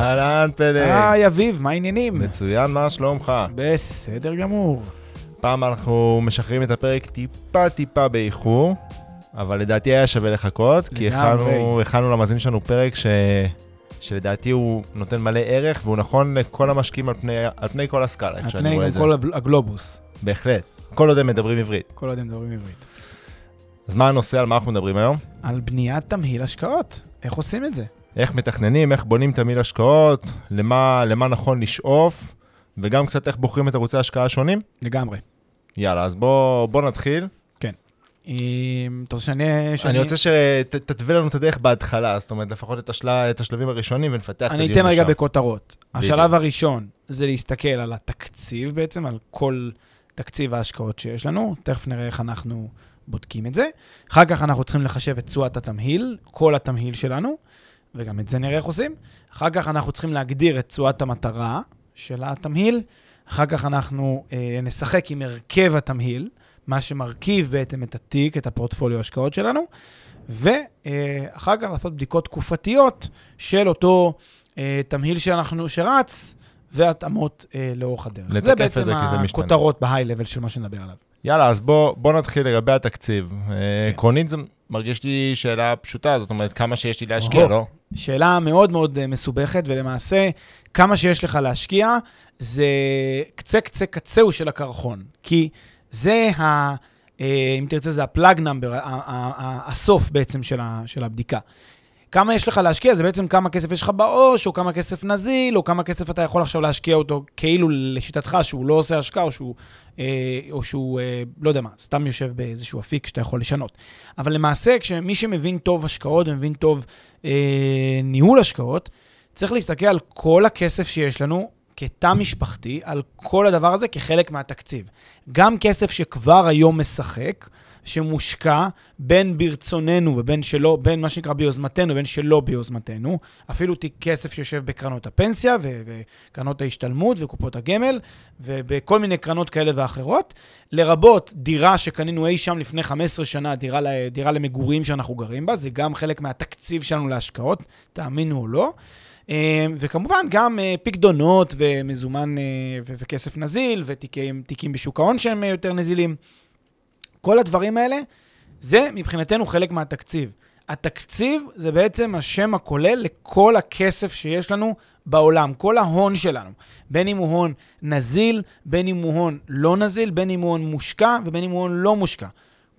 אהלן פלג. היי, אביב, מה העניינים? מצוין, מה שלומך? בסדר גמור. פעם אנחנו משחררים את הפרק טיפה טיפה באיחור, אבל לדעתי היה שווה לחכות, כי. הכנו, הכנו למאזינים שלנו פרק ש... שלדעתי הוא נותן מלא ערך, והוא נכון לכל המשקיעים על פני, על פני כל הסקאלה, על כשאני פני רואה גם את זה. כל הגלובוס. בהחלט. כל עוד הם מדברים עברית. כל עוד הם מדברים עברית. אז מה הנושא, על מה אנחנו מדברים היום? על בניית תמהיל השקעות. איך עושים את זה? איך מתכננים, איך בונים תמהיל השקעות, למה, למה נכון לשאוף, וגם קצת איך בוחרים את ערוצי ההשקעה השונים. לגמרי. יאללה, אז בוא, בוא נתחיל. אם אתה רוצה שאני... אני רוצה שתתווה לנו את הדרך בהתחלה, זאת אומרת, לפחות את, השל... את השלבים הראשונים ונפתח את אני הדיון אתן רגע. בכותרות. השלב הראשון זה להסתכל על התקציב בעצם, על כל תקציב ההשקעות שיש לנו. תכף נראה איך אנחנו בודקים את זה. אחר כך אנחנו צריכים לחשב את תשואת התמהיל, כל התמהיל שלנו, וגם את זה נראה איך עושים. אחר כך אנחנו צריכים להגדיר את תשואת המטרה של התמהיל. אחר כך אנחנו אה, נשחק עם הרכב התמהיל, מה שמרכיב בעצם את התיק, את הפורטפוליו השקעות שלנו, ואחר כך לעשות בדיקות תקופתיות של אותו אה, תמהיל שאנחנו, שרץ, והתאמות אה, לאורך הדרך. לתקף זה את בעצם זה, כי זה משתנה. הכותרות בהיי-לבל של מה שנדבר עליו. יאללה, אז בוא, בוא נתחיל לגבי התקציב. כן. אה, עקרונית זה מרגיש לי שאלה פשוטה, זאת אומרת, כמה שיש לי להשקיע. לא? שאלה מאוד מאוד אה, מסובכת, ולמעשה, כמה שיש לך להשקיע, זה קצה קצה קצהו של הקרחון. כי זה ה... אה, אם תרצה, זה הפלאג נאמבר, הסוף בעצם של, ה, של הבדיקה. כמה יש לך להשקיע, זה בעצם כמה כסף יש לך בעו"ש, או כמה כסף נזיל, או כמה כסף אתה יכול עכשיו להשקיע אותו כאילו לשיטתך, שהוא לא עושה השקעה, או שהוא, או שהוא אה, לא יודע מה, סתם יושב באיזשהו אפיק שאתה יכול לשנות. אבל למעשה, כשמי שמבין טוב השקעות ומבין טוב אה, ניהול השקעות, צריך להסתכל על כל הכסף שיש לנו כתא משפחתי, על כל הדבר הזה כחלק מהתקציב. גם כסף שכבר היום משחק, שמושקע בין ברצוננו ובין שלא, בין מה שנקרא ביוזמתנו ובין שלא ביוזמתנו, אפילו תיק כסף שיושב בקרנות הפנסיה וקרנות ההשתלמות וקופות הגמל ובכל מיני קרנות כאלה ואחרות, לרבות דירה שקנינו אי שם לפני 15 שנה, דירה, דירה למגורים שאנחנו גרים בה, זה גם חלק מהתקציב שלנו להשקעות, תאמינו או לא. אה, וכמובן גם אה, פקדונות ומזומן אה, וכסף נזיל ותיקים תיקים בשוק ההון שהם יותר נזילים. כל הדברים האלה, זה מבחינתנו חלק מהתקציב. התקציב זה בעצם השם הכולל לכל הכסף שיש לנו בעולם, כל ההון שלנו. בין אם הוא הון נזיל, בין אם הוא הון לא נזיל, בין אם הוא הון מושקע ובין אם הוא הון לא מושקע.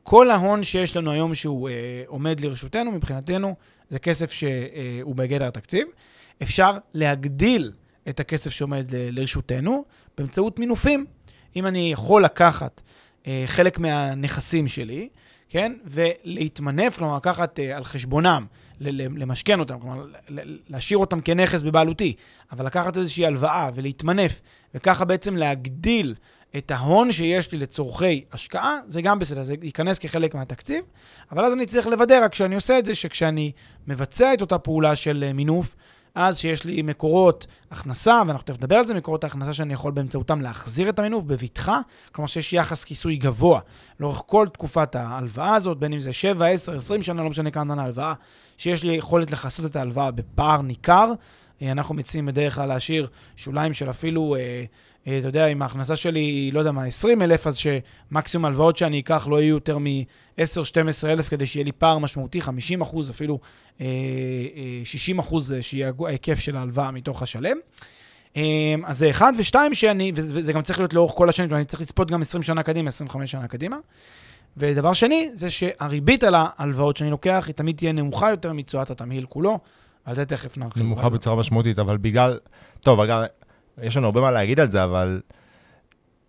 כל ההון שיש לנו היום שהוא אה, עומד לרשותנו, מבחינתנו, זה כסף שהוא אה, בגדר התקציב. אפשר להגדיל את הכסף שעומד ל- לרשותנו באמצעות מינופים. אם אני יכול לקחת אה, חלק מהנכסים שלי, כן, ולהתמנף, כלומר, לקחת אה, על חשבונם, למשכן אותם, כלומר, להשאיר אותם כנכס בבעלותי, אבל לקחת איזושהי הלוואה ולהתמנף, וככה בעצם להגדיל את ההון שיש לי לצורכי השקעה, זה גם בסדר, זה ייכנס כחלק מהתקציב, אבל אז אני צריך לוודא רק כשאני עושה את זה, שכשאני מבצע את אותה פעולה של אה, מינוף, אז שיש לי מקורות הכנסה, ואנחנו תכף נדבר על זה, מקורות ההכנסה שאני יכול באמצעותם להחזיר את המינוף בבטחה, כלומר שיש יחס כיסוי גבוה לאורך כל תקופת ההלוואה הזאת, בין אם זה 7, 10, 20 שנה, לא משנה כמה זמן ההלוואה, שיש לי יכולת לכסות את ההלוואה בפער ניכר. אה, אנחנו מציעים בדרך כלל להשאיר שוליים של אפילו, אה, אה, אתה יודע, אם ההכנסה שלי היא, לא יודע מה, 20 אלף, אז שמקסימום הלוואות שאני אקח לא יהיו יותר מ-10-12 אלף, כדי שיהיה לי פער משמעותי, 50 אחוז, אפילו אה, אה, 60 אחוז שיהיה ההיקף של ההלוואה מתוך השלם. אז זה אחד, ושתיים, שאני, וזה גם צריך להיות לאורך כל השנים, אני צריך לצפות גם 20 שנה קדימה, 25 שנה קדימה. ודבר שני, זה שהריבית על ההלוואות שאני לוקח, היא תמיד תהיה נמוכה יותר מתשואת התמהיל כולו, על זה תכף נרחיב. נמוכה בצורה משמעותית, אבל בגלל... טוב, אגב, יש לנו הרבה מה להגיד על זה, אבל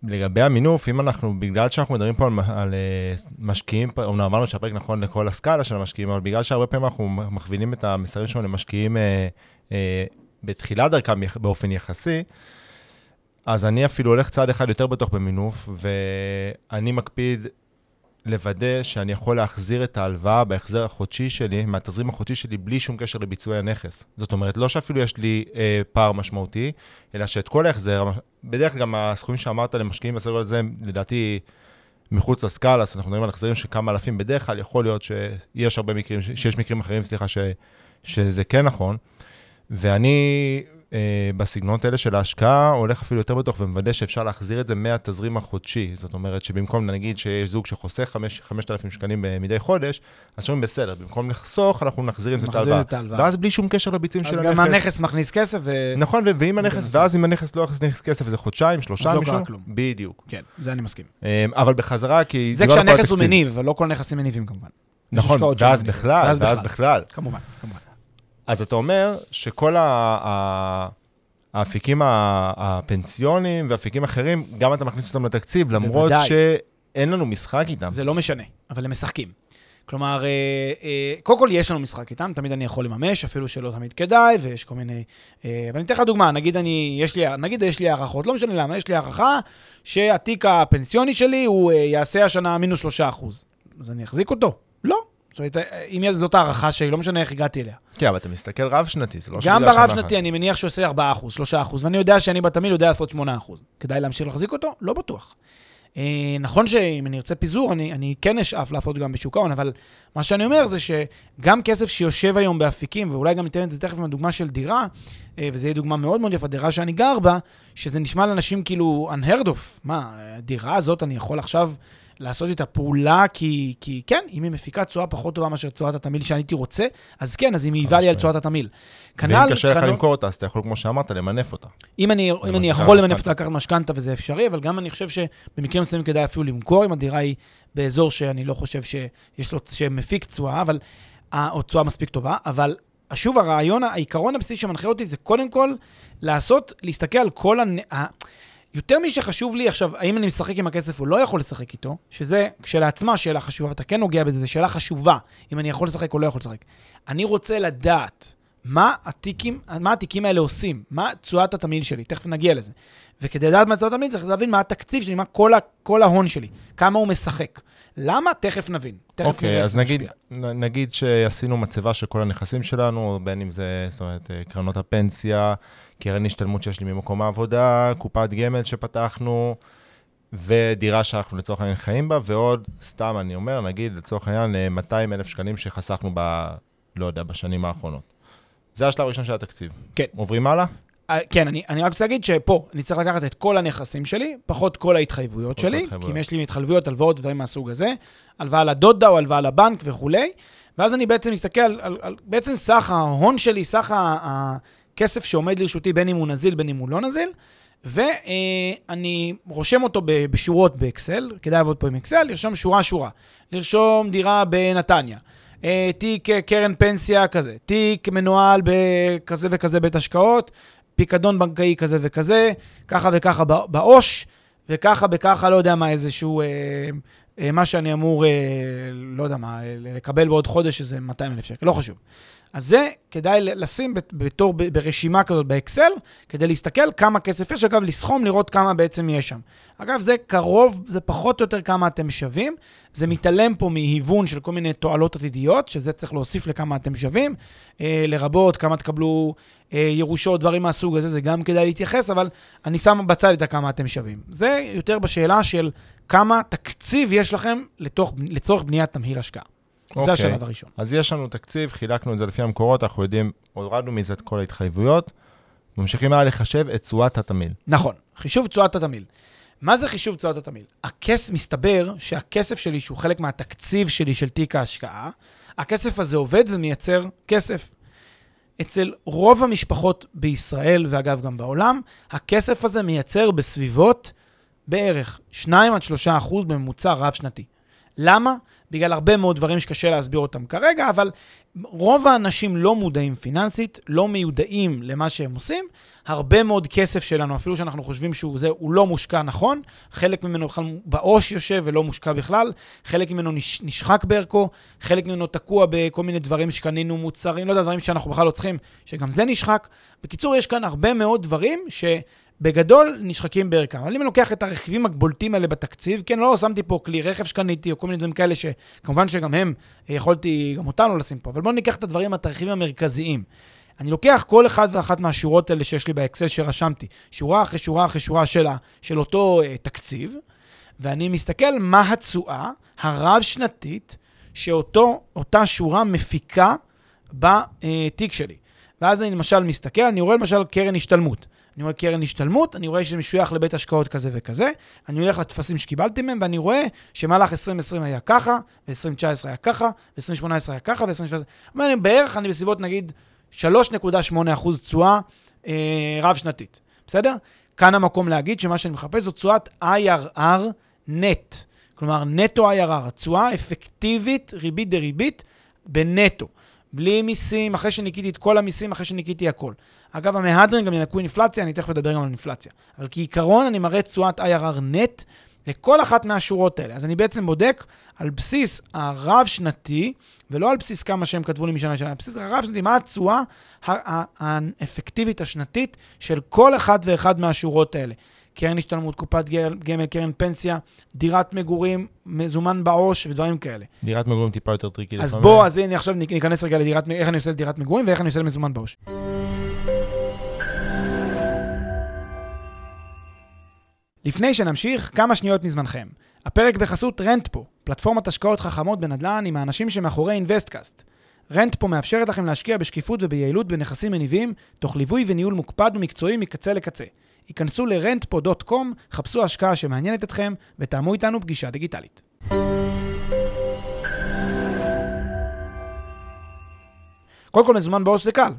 לגבי המינוף, אם אנחנו, בגלל שאנחנו מדברים פה על, על אה, משקיעים, אומנם אמרנו שהפרק נכון לכל הסקאלה של המשקיעים, אבל בגלל שהרבה פעמים אנחנו מכווינים את המסרים שלנו למשקיעים אה, אה, בתחילת דרכם באופן יחסי, אז אני אפילו הולך צעד אחד יותר בטוח במינוף, ואני מקפיד לוודא שאני יכול להחזיר את ההלוואה בהחזר החודשי שלי, מהתזרים החודשי שלי, בלי שום קשר לביצועי הנכס. זאת אומרת, לא שאפילו יש לי אה, פער משמעותי, אלא שאת כל ההחזר, בדרך כלל גם הסכומים שאמרת למשקיעים בסדר הזה, לדעתי, מחוץ לסקאלה, אז אנחנו מדברים על החזרים של כמה אלפים בדרך כלל, יכול להיות שיש הרבה מקרים, שיש מקרים אחרים, סליחה, ש, שזה כן נכון. ואני בסגנונות האלה של ההשקעה, הולך אפילו יותר בטוח ומוודא שאפשר להחזיר את זה מהתזרים החודשי. זאת אומרת שבמקום, נגיד שיש זוג שחוסך 5,000 שקלים מדי חודש, אז שאומרים בסדר, במקום לחסוך, אנחנו נחזיר עם זה את ההלוואה. ואז בלי שום קשר לביצועים של הנכס. אז גם הנכס מכניס כסף ו... נכון, ואם הנכס, ואז אם הנכס לא יכניס כסף, זה חודשיים, שלושה, לא כלום. בדיוק. כן, זה אני מסכים. אה, אבל בחזרה, כי זה, כשהנכס הוא מניב, אבל לא כל נכסים מניבים כמובן. נכון, ואז בכלל, ואז בכלל. כמובן, כמובן. אז אתה אומר שכל ה... האפיקים הפנסיונים ואפיקים אחרים, גם אתה מכניס אותם לתקציב, למרות בוודאי. שאין לנו משחק איתם. זה לא משנה, אבל הם משחקים. כלומר, אה, אה, קודם כל יש לנו משחק איתם, תמיד אני יכול לממש, אפילו שלא תמיד כדאי, ויש כל מיני... אה, אבל אני אתן לך דוגמה, נגיד, אני, יש לי, נגיד יש לי הערכות, לא משנה למה, יש לי הערכה שהתיק הפנסיוני שלי הוא יעשה השנה מינוס 3 אז אני אחזיק אותו? לא. זאת אומרת, אם זאת הערכה שלי, לא משנה איך הגעתי אליה. כן, אבל אתה מסתכל רב-שנתי, זה לא גם ברב-שנתי אני מניח שהוא עושה 4 3 ואני יודע שאני בתמיד יודע לעשות 8 כדאי להמשיך להחזיק אותו? לא בטוח. אה, נכון שאם אני ארצה פיזור, אני, אני כן אשאף לעבוד גם בשוק ההון, אבל מה שאני אומר זה שגם כסף שיושב היום באפיקים, ואולי גם ניתן את זה תכף עם הדוגמה של דירה, אה, וזו יהיה דוגמה מאוד מאוד יפה, דירה שאני גר בה, שזה נשמע לאנשים כאילו unheard of. מה, הדירה הזאת אני יכול עכשיו לעשות את הפעולה, כי, כי כן, אם היא מפיקה תשואה פחות טובה מאשר תשואת התמהיל שאני הייתי רוצה, אז כן, אז היא מעיבה לי על תשואת התמהיל. כנ"ל... ואם קשה לך למכור אותה, אז אתה יכול, כמו שאמרת, למנף אותה. אם אני, אם אני יכול למנף אותה, לקחת משכנתה וזה אפשרי, אבל גם אני חושב שבמקרים מסוימים כדאי אפילו למכור אם הדירה היא באזור שאני לא חושב שיש לו, שמפיק תשואה, אבל, או תשואה מספיק טובה, אבל שוב, הרעיון, העיקרון הבסיסי שמנחה אותי זה קודם כל לעשות, להסתכל על כל ה... יותר משחשוב לי עכשיו, האם אני משחק עם הכסף או לא יכול לשחק איתו, שזה כשלעצמה שאלה חשובה, ואתה כן נוגע בזה, זו שאלה חשובה, אם אני יכול לשחק או לא יכול לשחק. אני רוצה לדעת מה התיקים, מה התיקים האלה עושים, מה תשואת התמהיל שלי, תכף נגיע לזה. וכדי לדעת מה תשואת התמהיל צריך להבין מה התקציב שלי, מה כל, ה, כל ההון שלי, כמה הוא משחק. למה? תכף נבין. תכף אוקיי, נראה אז נגיד, נגיד שעשינו מצבה של כל הנכסים שלנו, בין אם זה, זאת אומרת, אה, קרנות הפנסיה, קרן השתלמות שיש לי ממקום העבודה, קופת גמל שפתחנו, ודירה שאנחנו לצורך העניין חיים בה, ועוד, סתם אני אומר, נגיד לצורך העניין 200 אה, אלף שקלים שחסכנו ב... לא יודע, בשנים האחרונות. זה השלב הראשון של התקציב. כן. עוברים הלאה? אה, כן, אני, אני רק רוצה להגיד שפה, אני צריך לקחת את כל הנכסים שלי, פחות כל ההתחייבויות שלי. כי אם יש לי התחייבויות, הלוואות, דברים מהסוג הזה, הלוואה לדודה או הלוואה לבנק וכולי, ואז אני בעצם מסתכל על, על, על בעצם סך ההון שלי, סך הכסף שעומד לרשותי, בין אם הוא נזיל, בין אם הוא לא נזיל, ואני רושם אותו בשורות באקסל, כדאי לעבוד פה עם אקסל, לרשום שורה-שורה, לרשום דירה בנתניה. אה, תיק קרן פנסיה כזה, תיק מנוהל בכזה וכזה בית השקעות, פיקדון בנקאי כזה וכזה, ככה וככה בעו"ש, וככה וככה, לא יודע מה, איזשהו, אה, אה, מה שאני אמור, אה, לא יודע מה, לקבל בעוד חודש איזה 200 אלף שקל, לא חשוב. אז זה כדאי לשים בתור, ברשימה כזאת באקסל, כדי להסתכל כמה כסף יש, אגב, לסכום, לראות כמה בעצם יש שם. אגב, זה קרוב, זה פחות או יותר כמה אתם שווים. זה מתעלם פה מהיוון של כל מיני תועלות עתידיות, שזה צריך להוסיף לכמה אתם שווים, אה, לרבות כמה תקבלו אה, ירושות, דברים מהסוג הזה, זה גם כדאי להתייחס, אבל אני שם בצד את הכמה אתם שווים. זה יותר בשאלה של כמה תקציב יש לכם לתוך, לצורך בניית תמהיל השקעה. Okay. זה אוקיי. השלב הראשון. אז יש לנו תקציב, חילקנו את זה לפי המקורות, אנחנו יודעים, הורדנו מזה את כל ההתחייבויות, ממשיכים הלאה לחשב את תשואת התמהיל. נכון, חישוב תשואת התמהיל. מה זה חישוב תשואת התמהיל? הכסף, מסתבר שהכסף שלי, שהוא חלק מהתקציב שלי של תיק ההשקעה, הכסף הזה עובד ומייצר כסף. אצל רוב המשפחות בישראל, ואגב גם בעולם, הכסף הזה מייצר בסביבות בערך 2 3 אחוז בממוצע רב-שנתי. למה? בגלל הרבה מאוד דברים שקשה להסביר אותם כרגע, אבל רוב האנשים לא מודעים פיננסית, לא מיודעים למה שהם עושים. הרבה מאוד כסף שלנו, אפילו שאנחנו חושבים שהוא זה, הוא לא מושקע נכון. חלק ממנו בכלל בעו"ש יושב ולא מושקע בכלל. חלק ממנו נש, נשחק בערכו, חלק ממנו תקוע בכל מיני דברים שקנינו, מוצרים, לא יודע, דברים שאנחנו בכלל לא צריכים, שגם זה נשחק. בקיצור, יש כאן הרבה מאוד דברים ש... בגדול נשחקים בערכם. אבל אם אני לוקח את הרכיבים הבולטים האלה בתקציב, כן, לא שמתי פה כלי רכב שקניתי, או כל מיני דברים כאלה, שכמובן שגם הם, יכולתי גם אותם לא לשים פה, אבל בואו ניקח את הדברים, את הרכיבים המרכזיים. אני לוקח כל אחד ואחת מהשורות האלה שיש לי באקסל שרשמתי, שורה אחרי שורה אחרי שורה שלה, של אותו uh, תקציב, ואני מסתכל מה התשואה הרב-שנתית שאותה שורה מפיקה בתיק שלי. ואז אני למשל מסתכל, אני רואה למשל קרן השתלמות. אני רואה קרן השתלמות, אני רואה שזה משוייך לבית השקעות כזה וכזה, אני הולך לטפסים שקיבלתי מהם, ואני רואה שמהלך 2020 היה ככה, ו-2019 היה ככה, ו-2018 היה ככה, ו-2017... אומר, בערך אני בסביבות נגיד 3.8% תשואה אה, רב-שנתית, בסדר? כאן המקום להגיד שמה שאני מחפש זו תשואת IRR נט. כלומר, נטו IRR, התשואה אפקטיבית, ריבית דריבית, בנטו. בלי מיסים, אחרי שניקיתי את כל המיסים, אחרי שניקיתי הכל. אגב, המהדרין גם ינקו אינפלציה, אני תכף אדבר גם על אינפלציה. אבל כעיקרון, אני מראה תשואת IRR נט לכל אחת מהשורות האלה. אז אני בעצם בודק על בסיס הרב-שנתי, ולא על בסיס כמה שהם כתבו לי משנה לשנה, על בסיס הרב-שנתי, מה התשואה האפקטיבית השנתית של כל אחת ואחד מהשורות האלה. קרן השתלמות, קופת גמל, קרן פנסיה, דירת מגורים, מזומן בעו"ש ודברים כאלה. דירת מגורים טיפה יותר טריקי. אז בוא, אז הנה עכשיו ניכנס רגע לדירת, איך אני עושה לדירת מגורים ואיך אני עושה למזומן בעו"ש. לפני שנמשיך, כמה שניות מזמנכם. הפרק בחסות רנטפו, פלטפורמת השקעות חכמות בנדל"ן עם האנשים שמאחורי אינוויסטקאסט. רנטפו מאפשרת לכם להשקיע בשקיפות וביעילות בנכסים מניבים, תוך ליווי וניהול מוקפד ומקצועי מקצה לקצה. היכנסו ל-rentpo.com, חפשו השקעה שמעניינת אתכם ותאמו איתנו פגישה דיגיטלית. קודם כל, מזומן בעו"ש זה קל.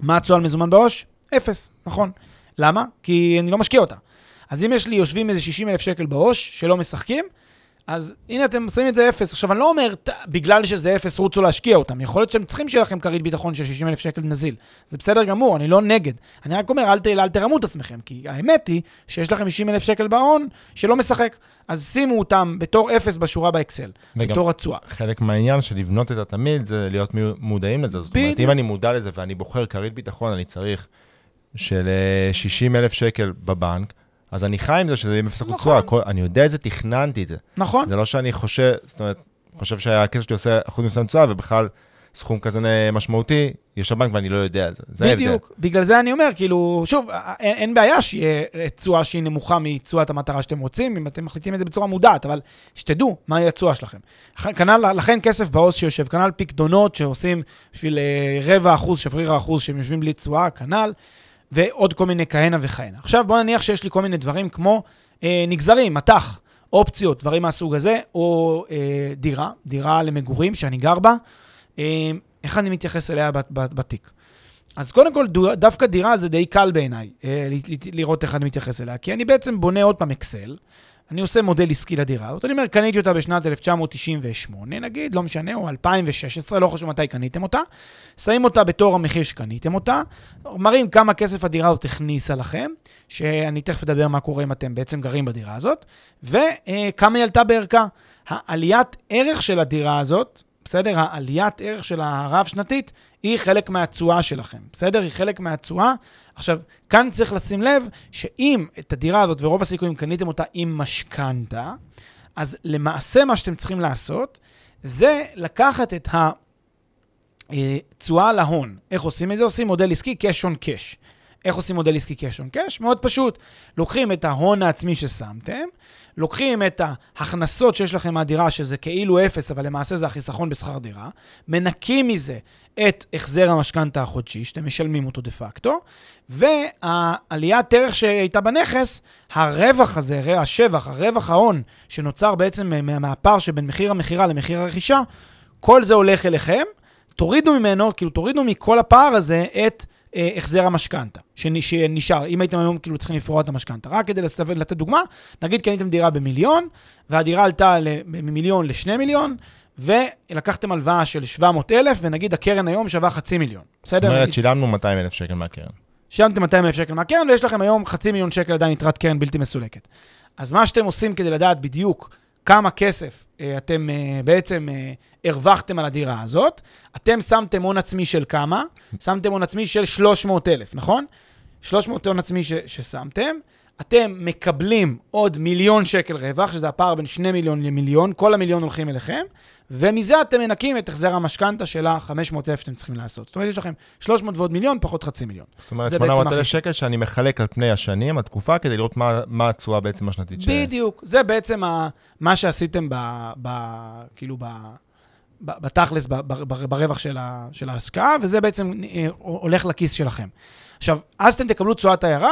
מה התשואה על מזומן בעו"ש? אפס, נכון. למה? כי אני לא משקיע אותה. אז אם יש לי, יושבים איזה 60 אלף שקל בעו"ש שלא משחקים, אז הנה אתם שמים את זה אפס. עכשיו, אני לא אומר, בגלל שזה אפס, רוצו להשקיע אותם. יכול להיות שהם צריכים שיהיה לכם כרית ביטחון של 60 אלף שקל נזיל. זה בסדר גמור, אני לא נגד. אני רק אומר, אל, ת, אל תרמו את עצמכם, כי האמת היא שיש לכם 60 אלף שקל בהון שלא משחק. אז שימו אותם בתור אפס בשורה באקסל, בתור התשואה. חלק מהעניין של לבנות את התמיד זה להיות מודעים לזה. זאת אומרת, אם אני מודע לזה ואני בוחר כרית ביטחון, אני צריך של 60 אה, אלף שקל בבנק, אז אני חי עם זה שזה יהיה מפסק נכון. תשואה, אני יודע איזה תכננתי את זה. נכון. זה לא שאני חושב, זאת אומרת, חושב שהכסף שלי עושה אחוז מסוים תשואה, ובכלל סכום כזה משמעותי, יש בבנק ואני לא יודע את זה. זה ההבדל. בדיוק, ההבדל. בגלל זה אני אומר, כאילו, שוב, אין, אין בעיה שיהיה תשואה שהיא נמוכה מתשואת המטרה שאתם רוצים, אם אתם מחליטים את זה בצורה מודעת, אבל שתדעו מהי התשואה שלכם. כנ"ל, לכן כסף בעוז שיושב, כנ"ל פקדונות שעושים בשביל אה, רבע אחוז, שבריר האחוז שהם יושבים בלי תשואה, כנ"ל. ועוד כל מיני כהנה וכהנה. עכשיו בוא נניח שיש לי כל מיני דברים כמו אה, נגזרים, מטח, אופציות, דברים מהסוג הזה, או אה, דירה, דירה למגורים שאני גר בה, אה, איך אני מתייחס אליה בתיק. אז קודם כל, דווקא דירה זה די קל בעיניי, אה, לראות איך אני מתייחס אליה, כי אני בעצם בונה עוד פעם אקסל, אני עושה מודל עסקי לדירה הזאת, אני אומר, קניתי אותה בשנת 1998, נגיד, לא משנה, או 2016, לא חשוב מתי קניתם אותה, שמים אותה בתור המחיר שקניתם אותה, מראים כמה כסף הדירה הזאת הכניסה לכם, שאני תכף אדבר מה קורה אם אתם בעצם גרים בדירה הזאת, וכמה היא עלתה בערכה. העליית ערך של הדירה הזאת, בסדר? העליית ערך של הרב-שנתית היא חלק מהתשואה שלכם, בסדר? היא חלק מהתשואה. עכשיו, כאן צריך לשים לב שאם את הדירה הזאת, ורוב הסיכויים קניתם אותה עם משכנתה, אז למעשה מה שאתם צריכים לעשות, זה לקחת את התשואה להון. איך עושים את זה? עושים מודל עסקי cash on cash. איך עושים מודל עסקי cash on cash? מאוד פשוט. לוקחים את ההון העצמי ששמתם, לוקחים את ההכנסות שיש לכם מהדירה, שזה כאילו אפס, אבל למעשה זה החיסכון בשכר דירה, מנקים מזה את החזר המשכנתה החודשי, שאתם משלמים אותו דה פקטו, והעליית ערך שהייתה בנכס, הרווח הזה, השבח, הרווח ההון, שנוצר בעצם מהפער שבין מחיר המכירה למחיר הרכישה, כל זה הולך אליכם, תורידו ממנו, כאילו תורידו מכל הפער הזה את אה, החזר המשכנתה, שנ- שנשאר, אם הייתם היום כאילו צריכים לפרוע את המשכנתה. רק כדי לסתו- לתת דוגמה, נגיד קניתם דירה במיליון, והדירה עלתה ממיליון לשני מיליון, ולקחתם הלוואה של 700 אלף, ונגיד הקרן היום שווה חצי מיליון. זאת בסדר? אומרת, נגיד, שילמנו 200 אלף שקל מהקרן. שילמתם 200 אלף שקל מהקרן, ויש לכם היום חצי מיליון שקל עדיין יתרת קרן בלתי מסולקת. אז מה שאתם עושים כדי לדעת בדיוק כמה כסף אה, אתם אה, בעצם אה, הרווחתם על הדירה הזאת, אתם שמתם הון עצמי של כמה? שמתם הון עצמי של 300 אלף, נכון? 300 הון עצמי ש, ששמתם, אתם מקבלים עוד מיליון שקל רווח, שזה הפער בין 2 מיליון למיליון, כל המיליון הולכים אליכם, ומזה אתם מנקים את החזר המשכנתה של ה-500 אלף שאתם צריכים לעשות. זאת אומרת, יש לכם 300 ועוד מיליון, פחות חצי מיליון. זאת אומרת, זה 800 בעצם אלף הכי- שקל שאני מחלק על פני השנים, התקופה, כדי לראות מה- מה התשואה בעצם השנתית ש... בדיוק. זה בעצם ה, מה שעשיתם ב, ב, כאילו ב, בתכלס, ברווח של ההשקעה, וזה בעצם אה, הולך לכיס שלכם. עכשיו, אז אתם תקבלו תשואת IRR,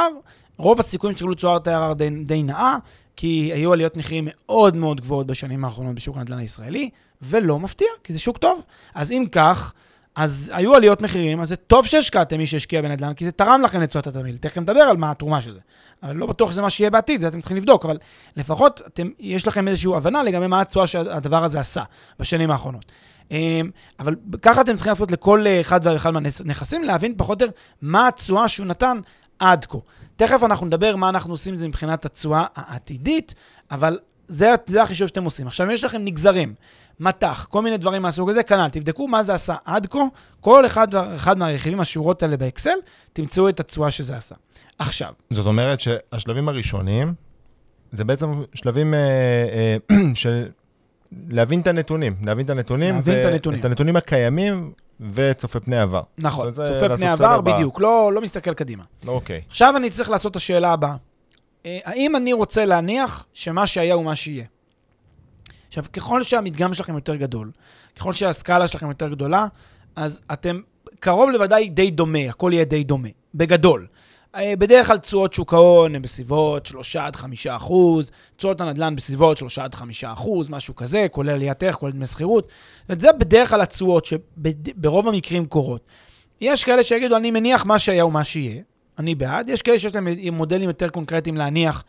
רוב הסיכויים שתקבלו תשואת IRR די, די נאה, כי היו עליות מחירים מאוד מאוד גבוהות בשנים האחרונות בשוק הנדל"ן הישראלי, ולא מפתיע, כי זה שוק טוב. אז אם כך, אז היו עליות מחירים, אז זה טוב שהשקעתם מי שהשקיע בנדל"ן, כי זה תרם לכם לתשואת התמהיל. תכף נדבר על מה התרומה של זה. אבל לא בטוח שזה מה שיהיה בעתיד, זה אתם צריכים לבדוק, אבל לפחות אתם, יש לכם איזושהי הבנה לגבי מה התשואה שהדבר הזה עשה בשנים האחרונות. אמ, אבל ככה אתם צריכים לעשות לכל אה, אחד ואחד מהנכסים, להבין פחות או יותר מה התשואה שהוא נתן עד כה. תכף אנחנו נדבר מה אנחנו עושים זה מבחינת התשואה העתידית, אבל זה, זה החישוב שאתם עושים. עכשיו, יש לכם נגזרים, מטח, כל מיני דברים מהסוג הזה, כנ"ל, תבדקו מה זה עשה עד כה, כל אחד ואחד מהרכיבים, השורות האלה באקסל, תמצאו את התשואה שזה עשה. עכשיו, זאת אומרת שהשלבים הראשונים, זה בעצם שלבים אה, אה, של להבין את הנתונים, להבין את הנתונים, להבין את הנתונים. את הנתונים הקיימים וצופה פני עבר. נכון, צופה פני עבר, בדיוק, לא, לא מסתכל קדימה. אוקיי. עכשיו אני צריך לעשות את השאלה הבאה. אה, האם אני רוצה להניח שמה שהיה הוא מה שיהיה? עכשיו, ככל שהמדגם שלכם יותר גדול, ככל שהסקאלה שלכם יותר גדולה, אז אתם קרוב לוודאי די דומה, הכל יהיה די דומה, בגדול. אה, בדרך כלל תשואות שוק ההון הן בסביבות 3 עד 5 אחוז, תשואות הנדל"ן בסביבות 3 עד 5 אחוז, משהו כזה, כולל עליית ערך, כולל דמי שכירות. זה בדרך כלל התשואות שברוב המקרים קורות. יש כאלה שיגידו, אני מניח מה שהיה ומה שיהיה, אני בעד. יש כאלה שיש להם מודלים יותר קונקרטיים להניח,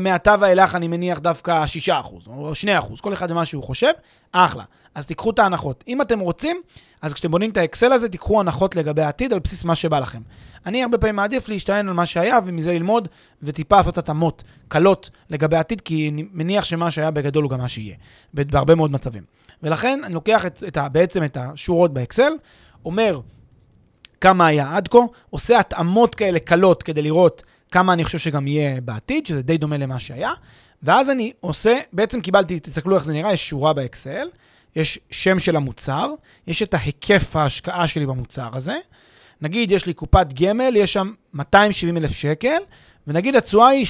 מעתה ואילך אני מניח דווקא 6% או 2%, כל אחד ומה שהוא חושב, אחלה. אז תיקחו את ההנחות. אם אתם רוצים, אז כשאתם בונים את האקסל הזה, תיקחו הנחות לגבי העתיד על בסיס מה שבא לכם. אני הרבה פעמים מעדיף להשתען על מה שהיה ומזה ללמוד וטיפה לעשות התאמות קלות לגבי העתיד, כי אני מניח שמה שהיה בגדול הוא גם מה שיהיה, בהרבה מאוד מצבים. ולכן אני לוקח את, את בעצם את השורות באקסל, אומר כמה היה עד כה, עושה התאמות כאלה קלות כדי לראות כמה אני חושב שגם יהיה בעתיד, שזה די דומה למה שהיה, ואז אני עושה, בעצם קיבלתי, תסתכלו איך זה נראה, יש שורה באקסל, יש שם של המוצר, יש את ההיקף ההשקעה שלי במוצר הזה, נגיד יש לי קופת גמל, יש שם 270 אלף שקל, ונגיד התשואה היא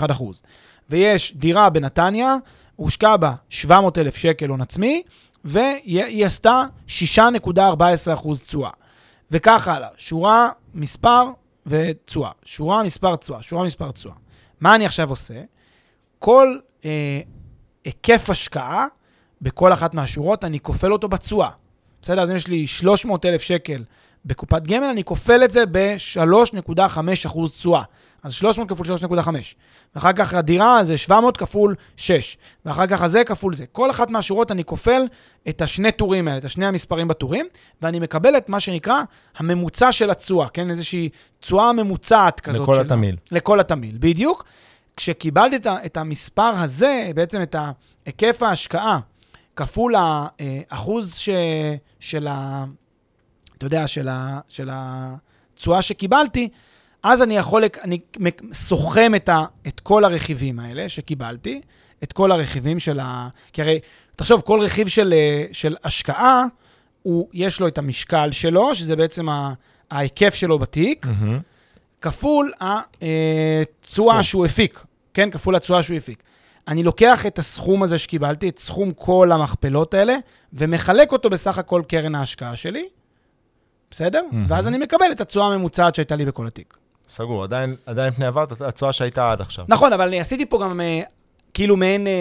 3.71 אחוז. ויש דירה בנתניה, הושקע בה 700 אלף שקל הון עצמי, והיא עשתה 6.14 אחוז תשואה. וכך הלאה, שורה, מספר ותשואה. שורה, מספר, תשואה. שורה, מספר, תשואה. מה אני עכשיו עושה? כל אה, היקף השקעה בכל אחת מהשורות, אני כופל אותו בתשואה. בסדר? אז אם יש לי 300 אלף שקל בקופת גמל, אני כופל את זה ב-3.5% תשואה. אז 300 כפול 3.5. ואחר כך הדירה זה 700 כפול 6. ואחר כך הזה כפול זה. כל אחת מהשורות אני כופל את השני טורים האלה, את השני המספרים בטורים, ואני מקבל את מה שנקרא הממוצע של התשואה, כן? איזושהי תשואה ממוצעת כזאת. לכל של- התמהיל. לכל התמהיל, בדיוק. כשקיבלתי את, את המספר הזה, בעצם את היקף ההשקעה, כפול האחוז ש, של ה... אתה יודע, של, ה, של התשואה שקיבלתי, אז אני יכול, אני סוכם את, ה, את כל הרכיבים האלה שקיבלתי, את כל הרכיבים של ה... כי הרי, תחשוב, כל רכיב של, אה, של השקעה, הוא, יש לו את המשקל שלו, שזה בעצם ה, ההיקף שלו בתיק, מהמם. כפול התשואה סכום. שהוא הפיק, כן? כפול התשואה שהוא הפיק. אני לוקח את הסכום הזה שקיבלתי, את סכום כל המכפלות האלה, ומחלק אותו בסך הכל קרן ההשקעה שלי, בסדר? מהמם. ואז אני מקבל את התשואה הממוצעת שהייתה לי בכל התיק. סגור, עדיין, עדיין פני עבר, התשואה שהייתה עד עכשיו. נכון, אבל אני עשיתי פה גם אה, כאילו מעין אה,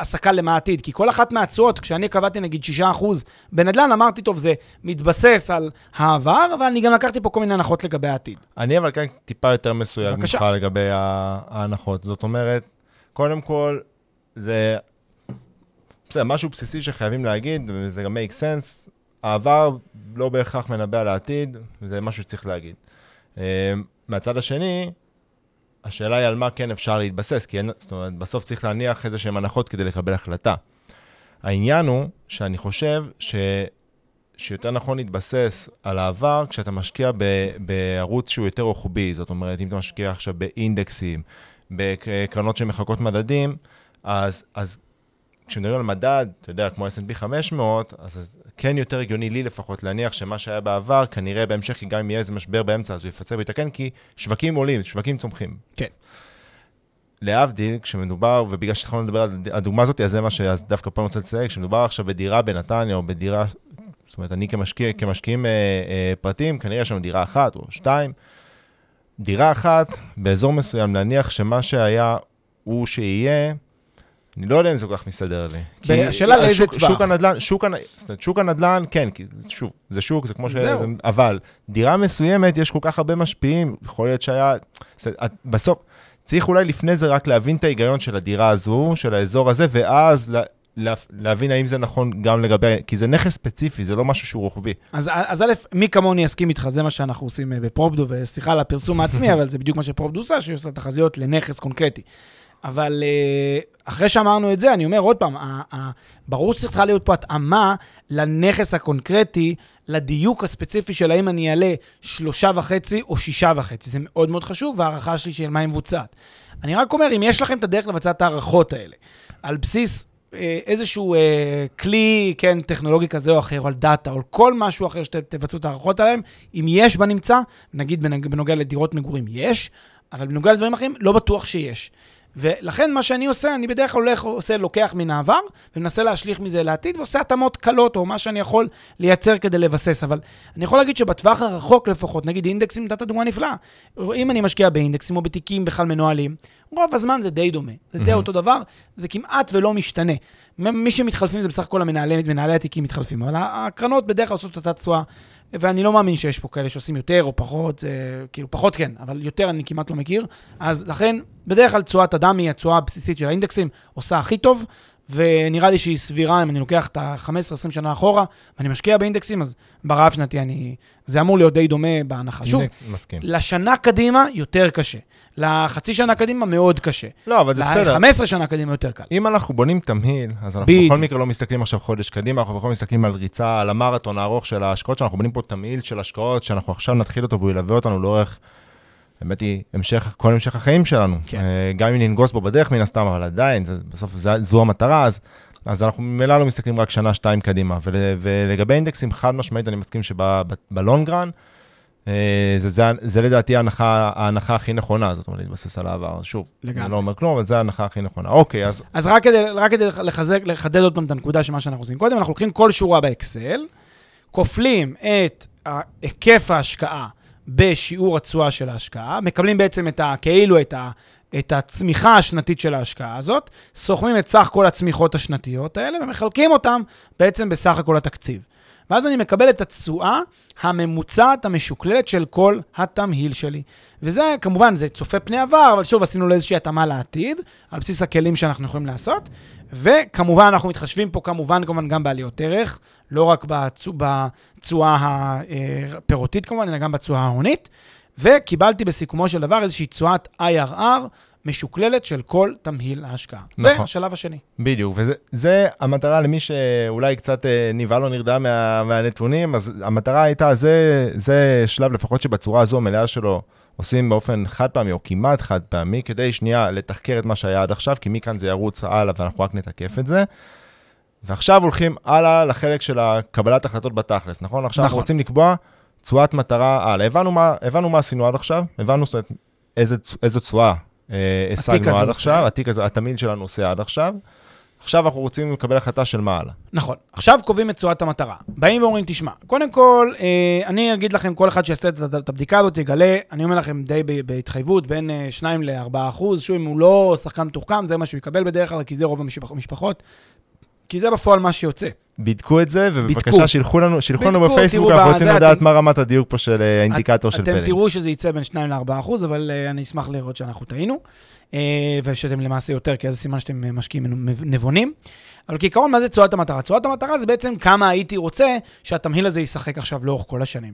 הסקה למה העתיד. כי כל אחת מהתשואות, כשאני קבעתי נגיד 6% בנדל"ן, אמרתי, טוב, זה מתבסס על העבר, אבל אני גם לקחתי פה כל מיני הנחות לגבי העתיד. אני אבל כאן טיפה יותר מסויג בבקשה. ממך לגבי ההנחות. זאת אומרת, קודם כל, זה בסדר, משהו בסיסי שחייבים להגיד, וזה גם make sense, העבר לא בהכרח מנבא על העתיד, זה משהו שצריך להגיד. אה, מהצד השני, השאלה היא על מה כן אפשר להתבסס, כי אין, זאת אומרת, בסוף צריך להניח איזה שהן הנחות כדי לקבל החלטה. העניין הוא שאני חושב ש... שיותר נכון להתבסס על העבר כשאתה משקיע ב, בערוץ שהוא יותר רוחבי, זאת אומרת, אם אתה משקיע עכשיו באינדקסים, בקרנות שמחקות מדדים, אז, אז כשמדברים על מדד, אתה יודע, כמו S&P 500, אז אז כן יותר הגיוני לי לפחות להניח שמה שהיה בעבר, כנראה בהמשך, כי גם אם יהיה איזה משבר באמצע, אז הוא יפצה ויתקן, כי שווקים עולים, שווקים צומחים. כן. להבדיל, כשמדובר, ובגלל שהתחלנו לדבר על הדוגמה הזאת, אז זה מה שדווקא פה אני רוצה לציין, כשמדובר עכשיו בדירה בנתניה, או בדירה, זאת אומרת, אני כמשקיע, כמשקיעים אה, אה, פרטיים, כנראה יש לנו דירה אחת או שתיים. דירה אחת, באזור מסוים, להניח שמה שהיה הוא שיהיה, אני לא יודע אם זה כל כך מסתדר לי. השאלה לאיזה טווח. שוק הנדל"ן, שוק, שוק הנדל"ן, כן, כי שוב, זה שוק, זה כמו ש... זהו. אבל דירה מסוימת, יש כל כך הרבה משפיעים, יכול להיות שהיה... בסוף, צריך אולי לפני זה רק להבין את ההיגיון של הדירה הזו, של האזור הזה, ואז לה, לה, להבין האם זה נכון גם לגבי... כי זה נכס ספציפי, זה לא משהו שהוא רוחבי. אז, אז א', מי כמוני יסכים איתך, זה מה שאנחנו עושים אה, בפרופדו, וסליחה על הפרסום העצמי, אבל זה בדיוק מה שפרופדו עושה, שהיא עושה תחזיות לנכס קונקרטי. אבל אה, אחרי שאמרנו את זה, אני אומר עוד פעם, ברור שצריכה להיות פה התאמה לנכס הקונקרטי, לדיוק הספציפי של האם אני אעלה שלושה וחצי או שישה וחצי. זה מאוד מאוד חשוב, וההערכה שלי של מה היא מבוצעת. אני רק אומר, אם יש לכם את הדרך לבצע את ההערכות האלה, על בסיס אה, איזשהו אה, כלי, כן, טכנולוגי כזה או אחר, או על דאטה, או על כל משהו אחר שתבצעו את ההערכות עליהם, אם יש בנמצא, נגיד בנוגע לדירות מגורים, יש, אבל בנוגע לדברים אחרים, לא בטוח שיש. ולכן מה שאני עושה, אני בדרך כלל הולך, עושה, לוקח מן העבר, ומנסה להשליך מזה לעתיד, ועושה התאמות קלות, או מה שאני יכול לייצר כדי לבסס. אבל אני יכול להגיד שבטווח הרחוק לפחות, נגיד אינדקסים, נתת דוגמה נפלאה. אם אני משקיע באינדקסים או בתיקים בכלל מנוהלים, רוב הזמן זה די דומה. זה די. אותו דבר, זה כמעט ולא משתנה. מי שמתחלפים זה בסך הכל המנהלי, מנהלי התיקים מתחלפים, אבל הקרנות בדרך כלל עושות אותה תשואה, ואני לא מאמין שיש פה כאלה שעושים יותר או פחות, כאילו פחות כן, אבל יותר אני כמעט לא מכיר. אז לכן, בדרך כלל תשואת היא התשואה הבסיסית של האינדקסים, עושה הכי טוב, ונראה לי שהיא סבירה, אם אני לוקח את ה-15-20 שנה אחורה, ואני משקיע באינדקסים, אז ברעב שנתי אני... זה אמור להיות די דומה בהנחה. שוב, מסכים. לשנה קדימה יותר קשה. לחצי שנה קדימה מאוד קשה. לא, אבל זה בסדר. ל-15 שנה קדימה יותר קל. אם אנחנו בונים תמהיל, אז אנחנו בדיוק. בכל מקרה לא מסתכלים עכשיו חודש קדימה, אנחנו בכל מסתכלים על ריצה, על המרתון הארוך של ההשקעות שלנו, אנחנו בונים פה תמהיל של השקעות, שאנחנו עכשיו נתחיל אותו והוא ילווה אותנו לאורך, האמת היא, המשך, כל המשך החיים שלנו. כן. אה, גם אם ננגוס בו בדרך מן הסתם, אבל עדיין, בסוף זה, זו המטרה, אז, אז אנחנו ממילא לא מסתכלים רק שנה, שתיים קדימה. ול, ולגבי אינדקסים, חד משמעית, אני מסכים שבלונגרן, זה, זה, זה לדעתי ההנחה, ההנחה הכי נכונה, זאת אומרת, להתבסס על העבר. שוב, לגמרי. אני לא אומר כלום, אבל זו ההנחה הכי נכונה. אוקיי, אז אז רק כדי, רק כדי לחזק, לחדד עוד פעם את הנקודה של מה שאנחנו עושים קודם, אנחנו לוקחים כל שורה באקסל, כופלים את היקף ההשקעה בשיעור התשואה של ההשקעה, מקבלים בעצם את ה, כאילו את, ה, את הצמיחה השנתית של ההשקעה הזאת, סוכמים את סך כל הצמיחות השנתיות האלה ומחלקים אותם בעצם בסך הכל התקציב. ואז אני מקבל את התשואה הממוצעת המשוקללת של כל התמהיל שלי. וזה, כמובן, זה צופה פני עבר, אבל שוב, עשינו לו איזושהי התאמה לעתיד, על בסיס הכלים שאנחנו יכולים לעשות. וכמובן, אנחנו מתחשבים פה כמובן, כמובן, גם בעליות ערך, לא רק בתשואה הפירותית כמובן, אלא גם בתשואה ההונית. וקיבלתי בסיכומו של דבר איזושהי תשואת IRR משוקללת של כל תמהיל ההשקעה. זה נכון. השלב השני. בדיוק, וזה המטרה למי שאולי קצת אה, נבהל או נרדם מה, מהנתונים, אז המטרה הייתה, זה, זה שלב לפחות שבצורה הזו המלאה שלו עושים באופן חד פעמי או כמעט חד פעמי, כדי שנייה לתחקר את מה שהיה עד עכשיו, כי מכאן זה ירוץ הלאה ואנחנו רק נתקף את זה. ועכשיו הולכים הלאה לחלק של קבלת החלטות בתכלס, נכון? עכשיו אנחנו נכון. רוצים לקבוע תשואת מטרה הלאה. הבנו מה, הבנו מה עשינו עד עכשיו, הבנו זאת אומרת, איזה, איזו תשואה אה, השגנו הזה עד. עכשיו, התיק הזה, התמהיל שלנו עושה עד עכשיו. עכשיו אנחנו רוצים לקבל החלטה של מה הלאה. נכון. עכשיו קובעים את תשואת המטרה. באים ואומרים, תשמע, קודם כל, אה, אני אגיד לכם, כל אחד שיעשה את, הבדיקה הזאת יגלה, אני אומר לכם די בהתחייבות, בין אה, 2 ל-4 אחוז, שוב, אם הוא לא שחקן מתוחכם, זה מה שהוא יקבל בדרך כלל, כי זה רוב המשפחות, כי זה בפועל מה שיוצא. בדקו את זה, בדקו. ובבקשה שילחו לנו, שילחו לנו בדקו, בפייסבוק, אנחנו רוצים לדעת אתם- מה רמת הדיוק פה של אה, האינדיקטור של אתם פלג. תראו שזה יצא בין 2 ל-4 אחוז, אבל uh, אני אשמח לראות שאנחנו טעינו, uh, ושאתם למעשה יותר, כי אז סימן שאתם משקיעים נב- נבונים. אבל כעיקרון, מה זה תשואת המטרה? תשואת המטרה זה בעצם כמה הייתי רוצה שהתמהיל הזה ישחק עכשיו לאורך כל השנים.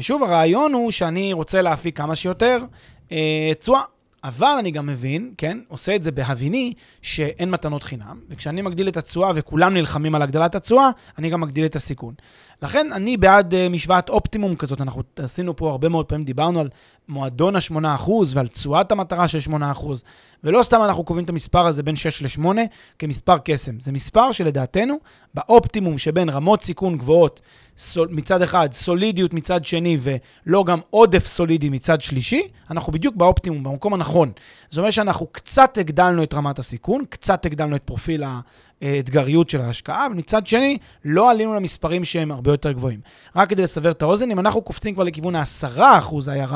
ושוב, הרעיון הוא שאני רוצה להפיק כמה שיותר אה, תשואה. אבל אני גם מבין, כן, עושה את זה בהביני שאין מתנות חינם, וכשאני מגדיל את התשואה וכולם נלחמים על הגדלת התשואה, אני גם מגדיל את הסיכון. לכן אני בעד uh, משוואת אופטימום כזאת, אנחנו עשינו פה הרבה מאוד פעמים, דיברנו על מועדון ה-8% ועל תשואת המטרה של 8%, ולא סתם אנחנו קובעים את המספר הזה בין 6 ל-8 כמספר קסם. זה מספר שלדעתנו, באופטימום שבין רמות סיכון גבוהות סול, מצד אחד, סולידיות מצד שני, ולא גם עודף סולידי מצד שלישי, אנחנו בדיוק באופטימום, במקום הנכון. זאת אומרת שאנחנו קצת הגדלנו את רמת הסיכון, קצת הגדלנו את פרופיל האתגריות של ההשקעה, ומצד שני, לא עלינו למספרים שהם הרבה יותר גבוהים. רק כדי לסבר את האוזן, אם אנחנו קופצים כבר לכיוון ה-10% IRR.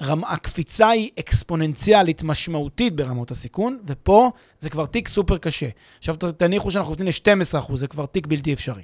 הקפיצה היא אקספוננציאלית משמעותית ברמות הסיכון, ופה זה כבר תיק סופר קשה. עכשיו תניחו שאנחנו קופצים ל-12%, זה כבר תיק בלתי אפשרי.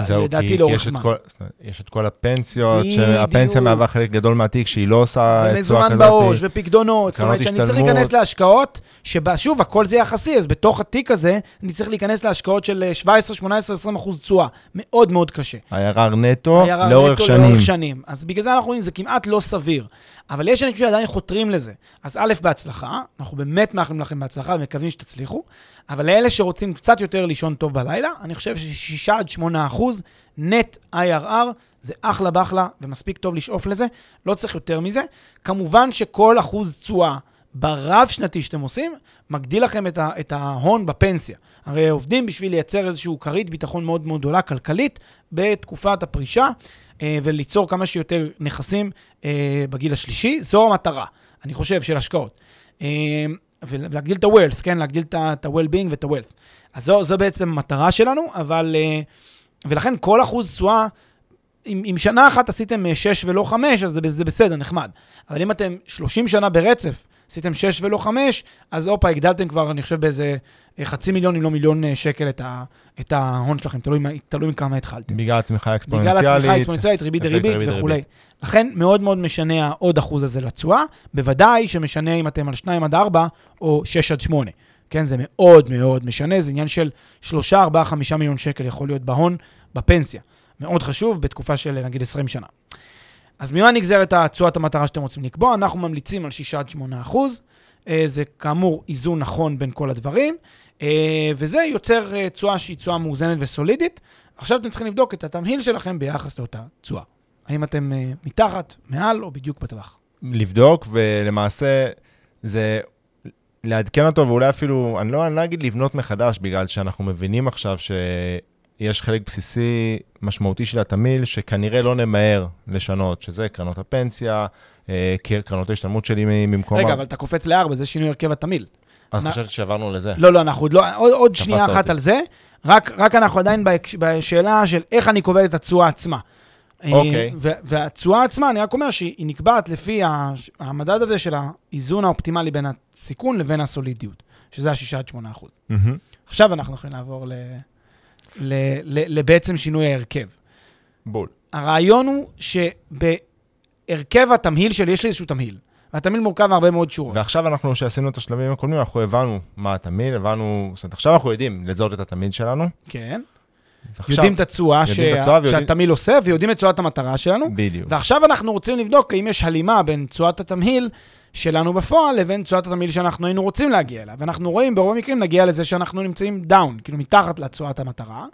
זהו, לדעתי כי, כי לאורך יש, את זמן. כל, יש את כל הפנסיות. שהפנסיה מהווה חלק גדול מהתיק, שהיא לא עושה תשואה ומזומן כזאת. בעו"ש, ופקדונות. זאת אומרת שאני צריך. להיכנס להשקעות, שבה, שוב, הכל זה יחסי, אז בתוך התיק הזה, אני צריך להיכנס להשקעות של אה, 17, 18, 20 אחוז תשואה. מאוד מאוד קשה. IRR נטו. לאורך שנים. אז בגלל זה אנחנו רואים, זה כמעט לא סביר. אבל יש אנשים שעדיין חותרים לזה. אז א', בהצלחה, אנחנו באמת מאחלים לכם בהצלחה ומקווים שתצליחו, אבל לאלה שרוצים קצת יותר לישון טוב בלילה, אני חושב ש-6 עד 8 אחוז נט IRR זה אחלה באחלה ומספיק טוב לשאוף לזה, לא צריך יותר מזה. כמובן שכל אחוז תשואה ברב-שנתי שאתם עושים, מגדיל לכם את, ה- את ההון בפנסיה. הרי עובדים בשביל לייצר איזושהי כרית ביטחון מאוד מאוד גדולה כלכלית בתקופת הפרישה, אה, וליצור כמה שיותר נכסים אה, בגיל השלישי. זו המטרה, אני חושב, של השקעות. אה, ולהגדיל את ה-wealth, כן? להגדיל את ה-well-being ואת ה-wealth. אז זו, זו בעצם המטרה שלנו, אבל... אה, ולכן כל אחוז תשואה, אם, אם שנה אחת עשיתם 6 ולא 5, אז זה, זה בסדר, נחמד. אבל אם אתם 30 שנה ברצף, עשיתם 6 ולא 5, אז הופה, הגדלתם כבר, אני חושב, באיזה אה, חצי מיליון, אם לא מיליון אה, שקל את, ה, את ההון שלכם, תלוי, תלוי מכמה התחלתם. בגלל הצמיחה בגלל האקספוננציאלית. הצמיחה האקספוננציאלית, ריבית דריבית ריבית וכולי. לכן מאוד מאוד משנה העוד אחוז הזה לתשואה, בוודאי שמשנה אם אתם על 2 עד 4 או 6 עד 8. כן, זה מאוד מאוד משנה, זה עניין של 3, 4, 5 מיליון שקל יכול להיות בהון בפנסיה. מאוד חשוב בתקופה של נגיד 20 שנה. אז ממה נגזרת התשואת המטרה שאתם רוצים לקבוע? אנחנו ממליצים על 6 עד 8 אחוז. אה, זה כאמור איזון נכון בין כל הדברים, אה, וזה יוצר אה, תשואה שהיא תשואה מאוזנת וסולידית. עכשיו אתם צריכים לבדוק את התמהיל שלכם ביחס לאותה תשואה. האם אתם מתחת, מעל או בדיוק בטווח. לבדוק, ולמעשה זה לעדכן אותו, ואולי אפילו, אני לא, אני לא אגיד לבנות מחדש, בגלל שאנחנו מבינים עכשיו שיש חלק בסיסי משמעותי של התמהיל, שכנראה לא נמהר לשנות, שזה קרנות הפנסיה, אה, קרנות ההשתלמות שלי ממקום... רגע, אבל אתה קופץ לארבע, זה שינוי הרכב התמהיל. אז חשבתי שעברנו לזה. לא, לא, אנחנו עוד לא, עוד, עוד שנייה אחת אותי. על זה, רק, רק אנחנו עדיין בשאלה של איך אני קובע את התשואה עצמה. אוקיי. אה, ו- והתשואה עצמה, אני רק אומר שהיא נקבעת לפי המדד הזה של האיזון האופטימלי בין הסיכון לבין הסולידיות, שזה ה-6 עד 8 אחוז. מהמם. עכשיו אנחנו יכולים לעבור ל, לבעצם שינוי ההרכב. בול. הרעיון הוא שבהרכב התמהיל שלי, יש לי איזשהו תמהיל, והתמהיל מורכב מהרבה מאוד שורות. ועכשיו אנחנו, שעשינו את השלבים הקודמים, אנחנו הבנו מה התמהיל, הבנו, זאת אומרת, עכשיו אנחנו יודעים לזהות את התמהיל שלנו. כן. ועכשיו- יודעים את התשואה שהתמהיל עושה, ויודעים את תשואת המטרה שלנו. בדיוק. ועכשיו אנחנו רוצים לבדוק האם יש הלימה בין תשואת התמהיל שלנו בפועל לבין תשואת התמהיל שאנחנו היינו רוצים להגיע אליה. ואנחנו רואים ברוב המקרים נגיע לזה שאנחנו נמצאים דאון, כאילו מתחת לתשואת המטרה,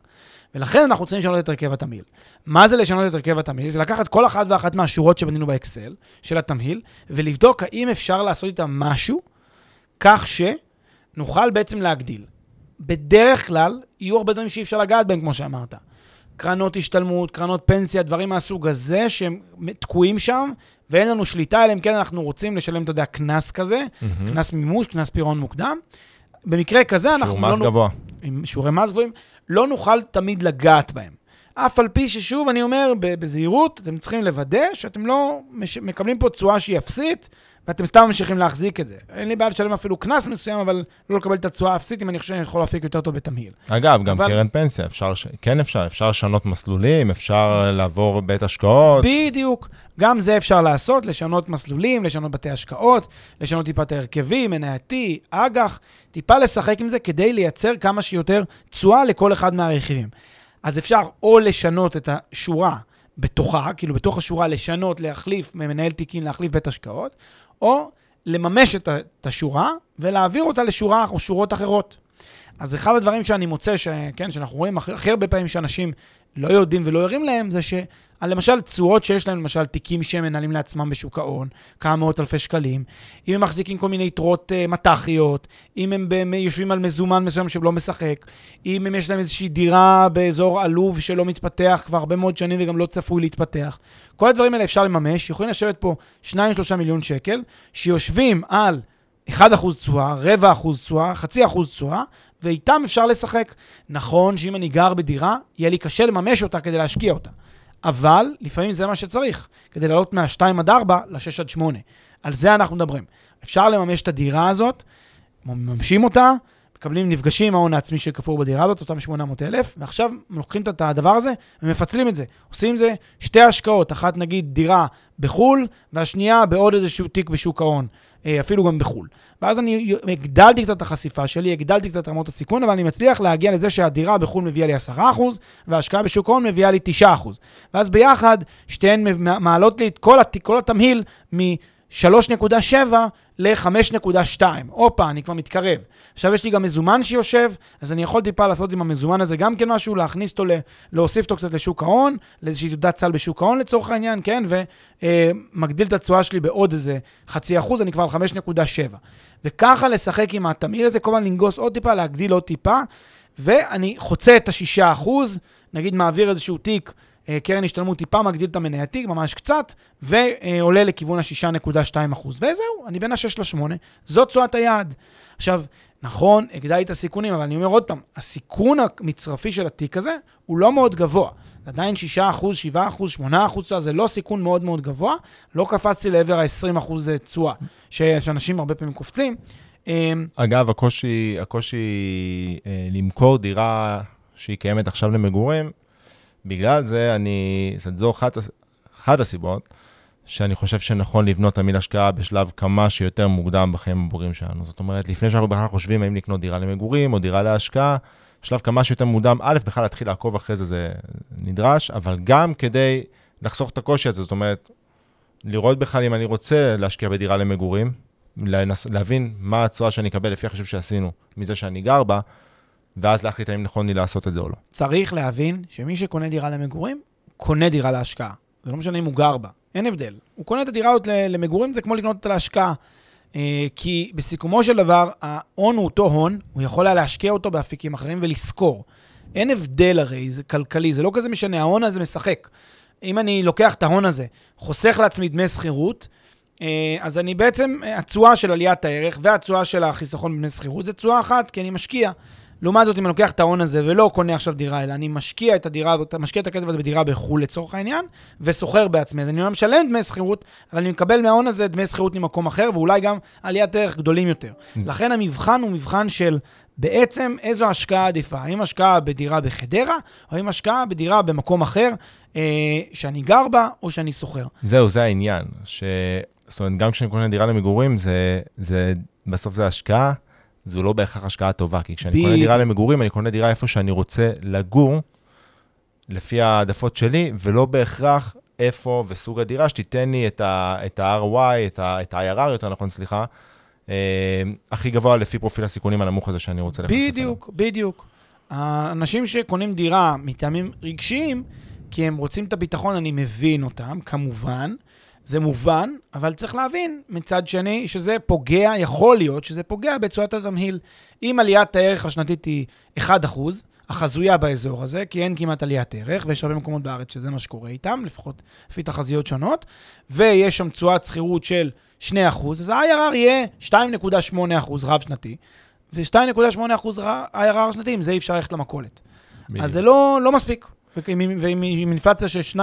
ולכן אנחנו רוצים לשנות את הרכב התמהיל. מה זה לשנות את הרכב התמהיל? זה לקחת כל אחת ואחת מהשורות שבנינו באקסל של התמהיל, ולבדוק האם אפשר לעשות איתה משהו כך שנוכל בעצם להגדיל. בדרך כלל, יהיו הרבה דברים שאי אפשר לגעת בהם, כמו שאמרת. קרנות השתלמות, קרנות פנסיה, דברים מהסוג הזה, שהם תקועים שם, ואין לנו שליטה, אלא אם כן אנחנו רוצים לשלם, אתה יודע, קנס כזה. קנס מימוש, קנס פירעון מוקדם. במקרה כזה אנחנו שיעור לא... מס נו- גבוה. עם שיעורי מס גבוהים, לא נוכל תמיד לגעת בהם. אף על פי ששוב, אני אומר, בזהירות, אתם צריכים לוודא שאתם לא מש... מקבלים פה תשואה שהיא אפסית, ואתם סתם ממשיכים להחזיק את זה. אין לי בעיה לשלם אפילו קנס מסוים, אבל לא לקבל את התשואה האפסית, אם אני חושב שאני יכול להפיק יותר טוב בתמהיל. אגב, גם אבל- קרן פנסיה, אפשר, ש- כן אפשר, אפשר לשנות מסלולים, אפשר לעבור בית השקעות. בדיוק. גם זה אפשר לעשות, לשנות מסלולים, לשנות בתי השקעות, לשנות טיפה את ההרכבים, מנייתי, אג"ח, טיפה לשחק עם זה כדי לייצר כמה שיותר תשואה לכל אחד מהרכיבים. אז אפשר או לשנות את השורה בתוכה, כאילו בתוך השורה לשנות, להחליף מנהל תיקים, להחליף בית השקעות, או לממש את השורה ולהעביר אותה לשורה או שורות אחרות. אז אחד הדברים שאני מוצא, ש... כן, שאנחנו רואים הכי הרבה פעמים שאנשים לא יודעים ולא ערים להם, זה שלמשל תשואות שיש להם, למשל תיקים שהם מנהלים לעצמם בשוק ההון, כמה מאות אלפי שקלים, אם הם מחזיקים כל מיני יתרות uh, מט"חיות, אם הם באמת יושבים על מזומן מסוים שלא משחק, אם הם יש להם איזושהי דירה באזור עלוב שלא מתפתח כבר הרבה מאוד שנים וגם לא צפוי להתפתח. כל הדברים האלה אפשר לממש, יכולים לשבת פה 2-3 מיליון שקל, שיושבים על 1% תשואה, רבע אחוז תשואה, חצי אחוז תשואה, ואיתם אפשר לשחק. נכון שאם אני גר בדירה, יהיה לי קשה לממש אותה כדי להשקיע אותה. אבל לפעמים זה מה שצריך, כדי לעלות מה-2 עד 4 ל-6 עד 8. על זה אנחנו מדברים. אפשר לממש את הדירה הזאת, מממשים אותה, מקבלים, נפגשים עם ההון העצמי שכפור בדירה הזאת, אותם 800,000, ועכשיו לוקחים את הדבר הזה ומפצלים את זה. עושים זה שתי השקעות, אחת נגיד דירה בחו"ל, והשנייה בעוד איזשהו תיק בשוק ההון, אה, אפילו גם בחו"ל. ואז אני הגדלתי קצת את החשיפה שלי, הגדלתי קצת את רמות הסיכון, אבל אני מצליח להגיע לזה שהדירה בחו"ל מביאה לי 10%, וההשקעה בשוק ההון מביאה לי 9%. ואז ביחד, שתיהן מעלות לי את כל. כל התמהיל מ-3.7 ל-5.2. הופה, אני כבר מתקרב. עכשיו יש לי גם מזומן שיושב, אז אני יכול טיפה לעשות עם המזומן הזה גם כן משהו, להכניס אותו, להוסיף אותו קצת לשוק ההון, לאיזושהי תעודת סל בשוק ההון לצורך העניין, כן? ומגדיל את התשואה שלי בעוד איזה חצי אחוז, אני כבר על 5.7. וככה לשחק עם התמהיל הזה, כל הזמן לנגוס עוד טיפה, להגדיל עוד טיפה, ואני חוצה את השישה אחוז, נגיד מעביר איזשהו תיק, אה, קרן השתלמות טיפה מגדיל את המנייתי, ממש קצת, ועולה לכיוון ה-6.2 אחוז. וזהו, אני בין ה-6 ל-8, זאת תשואת היעד. עכשיו, נכון, הגדלתי את הסיכונים, אבל אני אומר עוד פעם, הסיכון המצרפי של התיק הזה הוא לא מאוד גבוה. עדיין 6 אחוז, 7 אחוז, 8 אחוז תשואה, זה לא סיכון מאוד מאוד גבוה. לא קפצתי לעבר ה-20 אחוז תשואה, ש- שאנשים הרבה פעמים קופצים. אמ, אגב, הקושי, הקושי אה, למכור דירה שהיא קיימת עכשיו למגורים, בגלל זה אני, זו אחת, אחת הסיבות שאני חושב שנכון לבנות תמיד השקעה בשלב כמה שיותר מוקדם בחיים הבוגרים שלנו. זאת אומרת, לפני שאנחנו בכלל חושבים האם לקנות דירה למגורים או דירה להשקעה, בשלב כמה שיותר מוקדם, א', בכלל להתחיל לעקוב אחרי זה, זה נדרש, אבל גם כדי לחסוך את הקושי הזה, זאת אומרת, לראות בכלל אם אני רוצה להשקיע בדירה למגורים, להבין מה התשואה שאני אקבל לפי החישוב שעשינו מזה שאני גר בה, ואז להחליט האם נכון לי לעשות את זה או לא. צריך להבין שמי שקונה דירה למגורים, קונה דירה להשקעה. זה לא משנה אם הוא גר בה, אין הבדל. הוא קונה את הדירה ל- למגורים, זה כמו לקנות אותה להשקעה. אה, כי בסיכומו של דבר, ההון הוא אותו הון, הוא יכול היה להשקיע אותו באפיקים אחרים ולשכור. אין הבדל הרי, זה כלכלי, זה לא כזה משנה, ההון הזה משחק. אם אני לוקח את ההון הזה, חוסך לעצמי דמי שכירות, אה, אז אני בעצם, אה, התשואה של עליית הערך והתשואה של החיסכון בדמי שכירות זה תשואה אחת, כי אני משקיע. לעומת זאת, אם אני לוקח את ההון הזה ולא קונה עכשיו דירה, אלא אני משקיע את הדירה הזאת, משקיע את הכסף הזה בדירה בחו"ל לצורך העניין, ושוכר בעצמי. אז אני אומנם משלם דמי שכירות, אבל אני מקבל מההון הזה דמי שכירות ממקום אחר, ואולי גם עליית ערך גדולים יותר. לכן המבחן הוא מבחן של בעצם איזו השקעה עדיפה. האם השקעה בדירה בחדרה, או האם השקעה בדירה במקום אחר, אה, שאני גר בה, או שאני שוכר. זהו, זה העניין. ש... זאת אומרת, גם כשאני קונה דירה למגורים, זה, זה, בסוף זה השקעה, זו לא בהכרח השקעה טובה, כי כשאני קונה בדיוק. דירה למגורים, אני קונה דירה איפה שאני רוצה לגור, לפי העדפות שלי, ולא בהכרח איפה וסוג הדירה שתיתן לי את ה- את ה-IRR, יותר נכון, סליחה, אה, הכי גבוה לפי פרופיל הסיכונים הנמוך הזה שאני רוצה אליו. בדיוק, בדיוק. האנשים שקונים דירה מטעמים רגשיים, כי הם רוצים את הביטחון, אני מבין אותם, כמובן. זה מובן, אבל צריך להבין מצד שני שזה פוגע, יכול להיות שזה פוגע בצורת התמהיל. אם עליית הערך השנתית היא 1%, החזויה באזור הזה, כי אין כמעט עליית ערך, ויש הרבה מקומות בארץ שזה מה שקורה איתם, לפחות לפי תחזיות שונות, ויש שם תשואת שכירות של 2%, אז ה-IRR יהיה 2.8% רב-שנתי, ו-2.8% IRR שנתי, עם זה אי אפשר ללכת למכולת. אז זה לא, לא מספיק. ועם, ועם, ועם אינפלציה של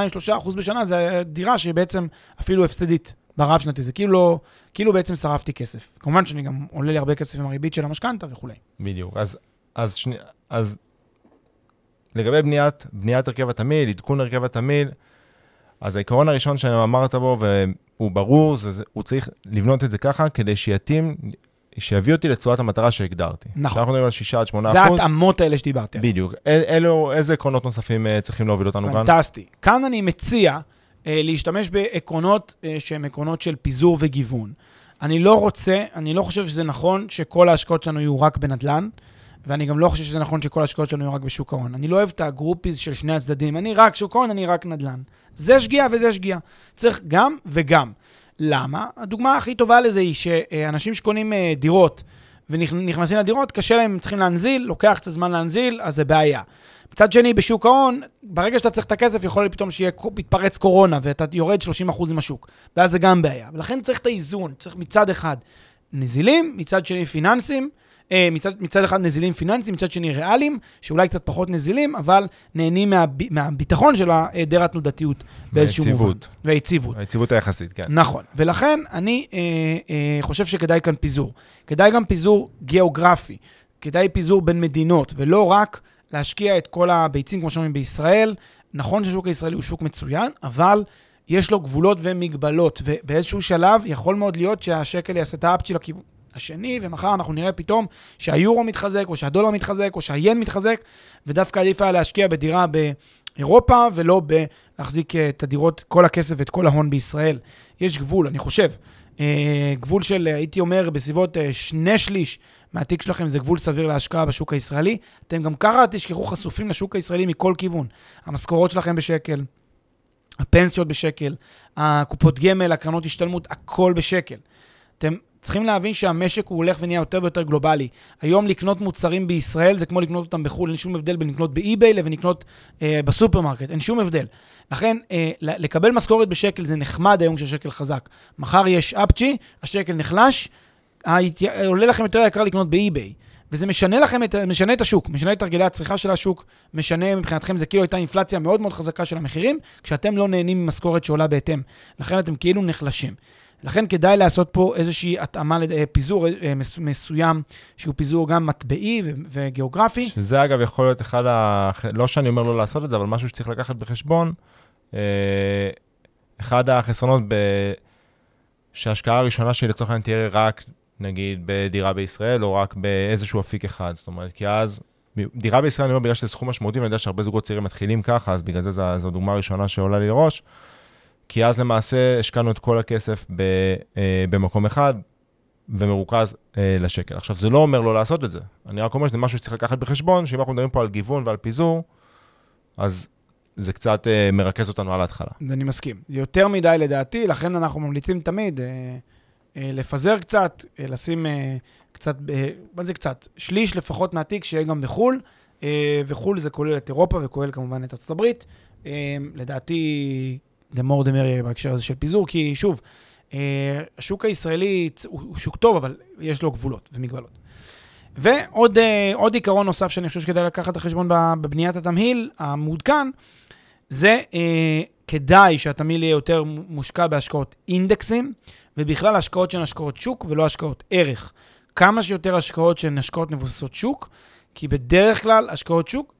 2-3% בשנה, זה דירה שהיא בעצם אפילו הפסדית ברב שנתי. זה כאילו, לא, כאילו בעצם שרפתי כסף. כמובן שאני גם עולה לי הרבה כסף עם הריבית של המשכנתה וכולי. בדיוק. אז, אז, שני, אז לגבי בניית, בניית הרכב התמהיל, עדכון הרכב התמהיל, אז העיקרון הראשון שאמרת בו, והוא ברור, זה, זה, הוא צריך לבנות את זה ככה כדי שיתאים, שיביא אותי לתשואת המטרה שהגדרתי. נכון. כשאנחנו מדברים על 6 עד 8 זה אחוז, ההתאמות האלה שדיברתי עליהן. בדיוק. אל, אלו, איזה עקרונות נוספים אה, צריכים להוביל אותנו כאן? פנטסטי. כאן אני מציע אה, להשתמש בעקרונות אה, שהם עקרונות של פיזור וגיוון. אני לא רוצה, אני לא חושב שזה נכון שכל ההשקעות שלנו יהיו רק בנדל"ן, ואני גם לא חושב שזה נכון שכל ההשקעות שלנו יהיו רק בשוק ההון. אני לא אוהב את ה groupies של שני הצדדים. אני רק שוק ההון, אני רק נדל"ן. זה שגיאה וזה שגיאה. צריך גם וגם. למה? הדוגמה הכי טובה לזה היא שאנשים שקונים אה, דירות ונכנסים לדירות, קשה להם, הם צריכים להנזיל, לוקח קצת זמן להנזיל, אז זה בעיה. מצד שני, בשוק ההון, ברגע שאתה צריך את הכסף, יכול להיות פתאום שיהיה יתפרץ קורונה ואתה יורד 30% עם השוק, ואז זה גם בעיה. ולכן צריך את האיזון, צריך מצד אחד נזילים, מצד שני פיננסים, מצד, מצד אחד נזילים פיננסיים, מצד שני ריאליים, שאולי קצת פחות נזילים, אבל נהנים מה, מהביטחון של היעדר התנודתיות באיזשהו מובן. והיציבות. והיציבות. היציבות היחסית, כן. נכון. ולכן אני אה, אה, חושב שכדאי כאן פיזור. כדאי גם פיזור גיאוגרפי. כדאי פיזור בין מדינות, ולא רק להשקיע את כל הביצים, כמו שאומרים בישראל. נכון שהשוק הישראלי הוא שוק מצוין, אבל יש לו גבולות ומגבלות, ובאיזשהו שלב יכול מאוד להיות שהשקל יעשה את האפצ'י לכיוון השני, ומחר אנחנו נראה פתאום שהיורו מתחזק, או שהדולר מתחזק, או שהיין מתחזק, ודווקא עדיף היה להשקיע בדירה באירופה, ולא להחזיק אה, את הדירות, כל הכסף ואת כל ההון בישראל. יש גבול, אני חושב. אה, גבול של, הייתי אומר, בסביבות אה, שני שליש מהתיק שלכם זה גבול סביר להשקעה בשוק הישראלי. אתם גם ככה תשכחו חשופים לשוק הישראלי מכל כיוון. המשכורות שלכם בשקל, הפנסיות בשקל, הקופות גמל, הקרנות השתלמות, הכל בשקל. אתם צריכים להבין שהמשק הוא הולך ונהיה יותר ויותר גלובלי. היום לקנות מוצרים בישראל זה כמו לקנות אותם בחו"ל, אין שום הבדל בין לקנות ב eBay לבין לקנות אה, בסופרמרקט, אין שום הבדל. לכן, אה, לקבל משכורת בשקל זה נחמד היום כשהשקל חזק. מחר יש אפצ'י, השקל נחלש, ההתי... עולה לכם יותר יקר לקנות ב eBay. וזה משנה לכם, את, משנה את השוק, משנה את הרגלי הצריכה של השוק, משנה מבחינתכם, זה כאילו הייתה אינפלציה מאוד מאוד חזקה של המחירים, כשאתם לא נהנים ממשכורת שעולה בהתאם. לכן אתם כאילו נחלשים. לכן כדאי לעשות פה איזושהי התאמה, פיזור אה, מסוים, שהוא פיזור גם מטבעי וגיאוגרפי. שזה אגב יכול להיות אחד ה... לא שאני אומר לא לעשות את זה, אבל משהו שצריך לקחת בחשבון. אה, אחד החסרונות ב... שההשקעה הראשונה שלי לצורך העניין תהיה רק, נגיד, בדירה בישראל, או רק באיזשהו אפיק אחד. זאת אומרת, כי אז דירה בישראל, אני אומר, בגלל שזה סכום משמעותי, ואני יודע שהרבה זוגות צעירים מתחילים ככה, אז בגלל זה זו, זו דוגמה ראשונה שעולה לי לראש. כי אז למעשה השקענו את כל הכסף ב, אה, במקום אחד ומרוכז אה, לשקל. עכשיו, זה לא אומר לא לעשות את זה. אני רק אומר שזה משהו שצריך לקחת בחשבון, שאם אנחנו מדברים פה על גיוון ועל פיזור, אז זה קצת אה, מרכז אותנו על ההתחלה. אני מסכים. יותר מדי לדעתי, לכן אנחנו ממליצים תמיד אה, אה, לפזר קצת, אה, לשים אה, קצת, אה, מה זה קצת? שליש לפחות מהתיק שיהיה גם בחו"ל, אה, וחו"ל זה כולל את אירופה וכולל כמובן את ארצות הברית. אה, לדעתי, the merrier בהקשר הזה של פיזור, כי שוב, אה, השוק הישראלי הוא שוק טוב, אבל יש לו גבולות ומגבלות. ועוד אה, עיקרון נוסף שאני חושב שכדאי לקחת את החשבון בבניית התמהיל המעודכן, זה אה, כדאי שהתמהיל יהיה יותר מושקע בהשקעות אינדקסים, ובכלל השקעות שהן השקעות שוק ולא השקעות ערך. כמה שיותר השקעות שהן השקעות מבוססות שוק, כי בדרך כלל השקעות שוק,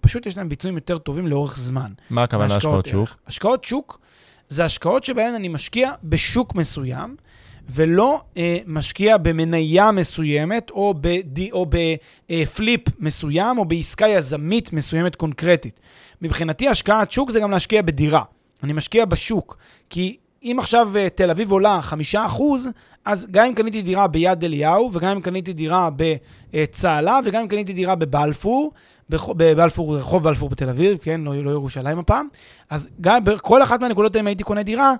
פשוט יש להן ביצועים יותר טובים לאורך זמן. מה הכוונה השקעות שוק? השקעות שוק זה השקעות שבהן אני משקיע בשוק מסוים, ולא אה, משקיע במניה מסוימת, או, בד... או בפליפ אה, מסוים, או בעסקה יזמית מסוימת קונקרטית. מבחינתי, השקעת שוק זה גם להשקיע בדירה. אני משקיע בשוק, כי אם עכשיו אה, תל אביב עולה חמישה אחוז, אז גם אם קניתי דירה ביד אליהו, וגם אם קניתי דירה בצהלה, וגם אם קניתי דירה בבלפור, בבלפור, רחוב בלפור בתל אביב, כן, לא, לא ירושלים הפעם, אז גם בכל אחת מהנקודות האלה, הייתי קונה דירה,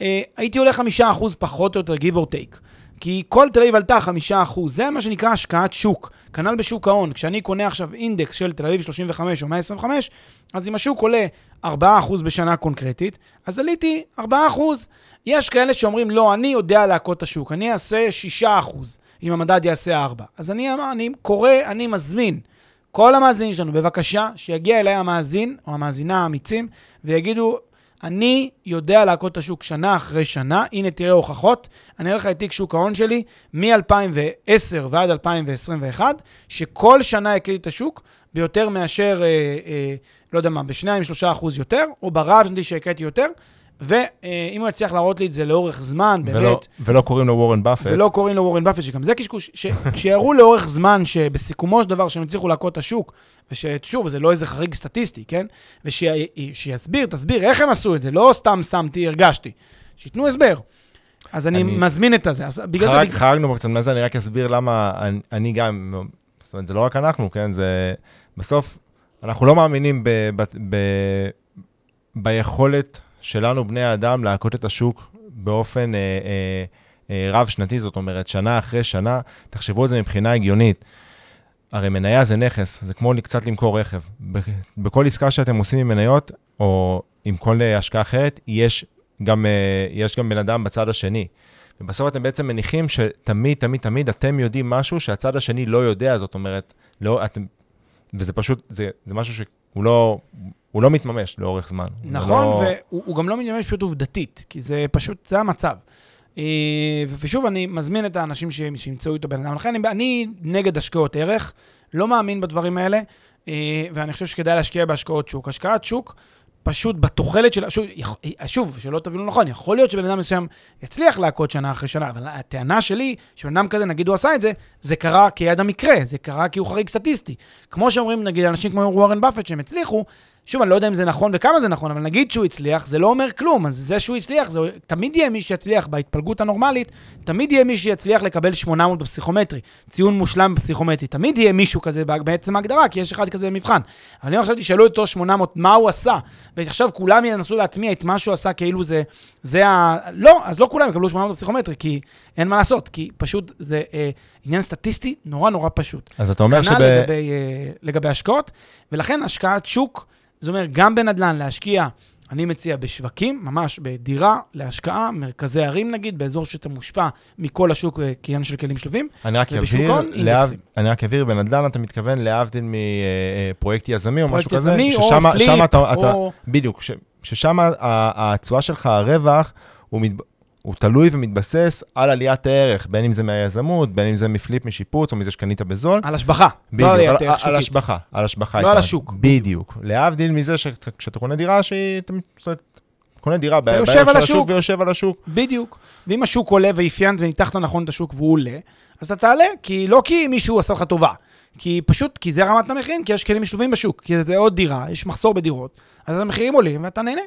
אה, הייתי עולה חמישה אחוז פחות או יותר, give or take. כי כל תל אביב עלתה חמישה אחוז, זה מה שנקרא השקעת שוק. כנ"ל בשוק ההון, כשאני קונה עכשיו אינדקס של תל אביב 35 או 125, אז אם השוק עולה 4 אחוז בשנה קונקרטית, אז עליתי 4 אחוז. יש כאלה שאומרים, לא, אני יודע להכות את השוק, אני אעשה 6 אחוז. אם המדד יעשה 4. אז אני, אמר, אני קורא, אני מזמין כל המאזינים שלנו, בבקשה, שיגיע אליי המאזין או המאזינה האמיצים, ויגידו, אני יודע להכות את השוק שנה אחרי שנה, הנה תראה הוכחות, אני אראה לך את תיק שוק ההון שלי מ-2010 ועד 2021, שכל שנה הכיתי את השוק ביותר מאשר, אה, אה, לא יודע מה, ב-2-3 אחוז יותר, או ברב שנתי שהכיתי יותר, ואם הוא יצליח להראות לי את זה לאורך זמן, באמת... ולא, ולא קוראים לו וורן באפט. ולא קוראים לו וורן באפט, שגם זה קשקוש, ש- שיראו לאורך זמן שבסיכומו של דבר שהם הצליחו להכות את השוק, וששוב, זה לא איזה חריג סטטיסטי, כן? ושיסביר, תסביר איך הם עשו את זה, לא סתם שמתי, הרגשתי. שייתנו הסבר. אז אני, אני- מזמין את הזה. אז בגלל חרג, זה... חרגנו פה קצת מה זה, אני רק אסביר למה אני, אני גם, זאת אומרת, זה לא רק אנחנו, כן? זה... בסוף, אנחנו לא מאמינים ב, ב, ב, ביכולת שלנו, בני האדם, להכות את השוק באופן אה, אה, אה, רב-שנתי, זאת אומרת, שנה אחרי שנה. תחשבו על זה מבחינה הגיונית. הרי מניה זה נכס, זה כמו קצת למכור רכב. בכל עסקה שאתם עושים עם מניות, או עם כל אה, השקעה אחרת, יש גם, אה, יש גם בן אדם בצד השני. ובסוף אתם בעצם מניחים שתמיד, תמיד, תמיד אתם יודעים משהו שהצד השני לא יודע, זאת אומרת, לא, אתם, וזה פשוט, זה, זה משהו שהוא לא, הוא לא מתממש לאורך זמן. נכון, לא... והוא הוא גם לא מתממש פשוט עובדתית, כי זה פשוט, זה המצב. אה, ושוב, אני מזמין את האנשים שימצאו איתו בן אדם. לכן אני, אני נגד השקעות ערך, לא מאמין בדברים האלה, אה, ואני חושב שכדאי להשקיע בהשקעות שוק. השקעת שוק, פשוט בתוחלת של... שוב, שוב, שלא תבינו נכון, יכול להיות שבן אדם מסוים יצליח להכות שנה אחרי שנה, אבל הטענה שלי, שבן אדם כזה, נגיד הוא עשה את זה, זה קרה כיד המקרה, זה קרה כי הוא חריג סטטיסטי. כמו שאומרים, נגיד, אנשים כמו וורן באפט שהם הצליחו, שוב, אני לא יודע אם זה נכון וכמה זה נכון, אבל נגיד שהוא הצליח, זה לא אומר כלום. אז זה שהוא הצליח, זה, תמיד יהיה מי שיצליח בהתפלגות הנורמלית, תמיד יהיה מי שיצליח לקבל 800 בפסיכומטרי, ציון מושלם בפסיכומטרי. תמיד יהיה מישהו כזה בעצם ההגדרה, כי יש אחד כזה במבחן. אבל אם עכשיו תשאלו אותו 800, מה הוא עשה, ועכשיו כולם ינסו להטמיע את מה שהוא עשה כאילו זה, זה ה... לא, אז לא כולם יקבלו 800 בפסיכומטרי, כי אין מה לעשות, כי פשוט זה אה, עניין סטטיסטי נורא נורא פשוט. אז אתה אומר כנ"ל שב... לגבי, אה, לגבי השקעות, ולכן השקעת שוק, זה אומר גם בנדל"ן להשקיע, אני מציע בשווקים, ממש בדירה להשקעה, מרכזי ערים נגיד, באזור שאתה מושפע מכל השוק אה, כעניין של כלים שלובים. אני רק ובשוק להב... אינדקסים. אני רק אבהיר, בנדל"ן אתה מתכוון להבדיל מפרויקט יזמי או משהו פרויקט כזה, יזמי או flip, או... בדיוק, ששם התשואה שלך, הרווח, הוא, מת, הוא תלוי ומתבסס על עליית הערך, בין אם זה מהיזמות, בין אם זה מ flip משיפוץ, או מזה שקנית בזול. על השבחה, בדיוק, לא על על, על. השבחה, על השבחה. לא על. השוק. בדיוק. להבדיל מזה שכשאתה קונה דירה, שהיא, אתה- זאת אומרת, קונה דירה בערך של השוק. ויושב על השוק. בדיוק. ואם השוק עולה ואפיינת וניתחת נכון את השוק והוא עולה, אז אתה תעלה, כי לא כי מישהו עשה לך טובה, כי פשוט, כי זה רמת המחירים, כי יש כלים משלובים בשוק, כי זה עוד דירה, יש מחסור בדירות, אז המחירים עולים ואתה נהנה.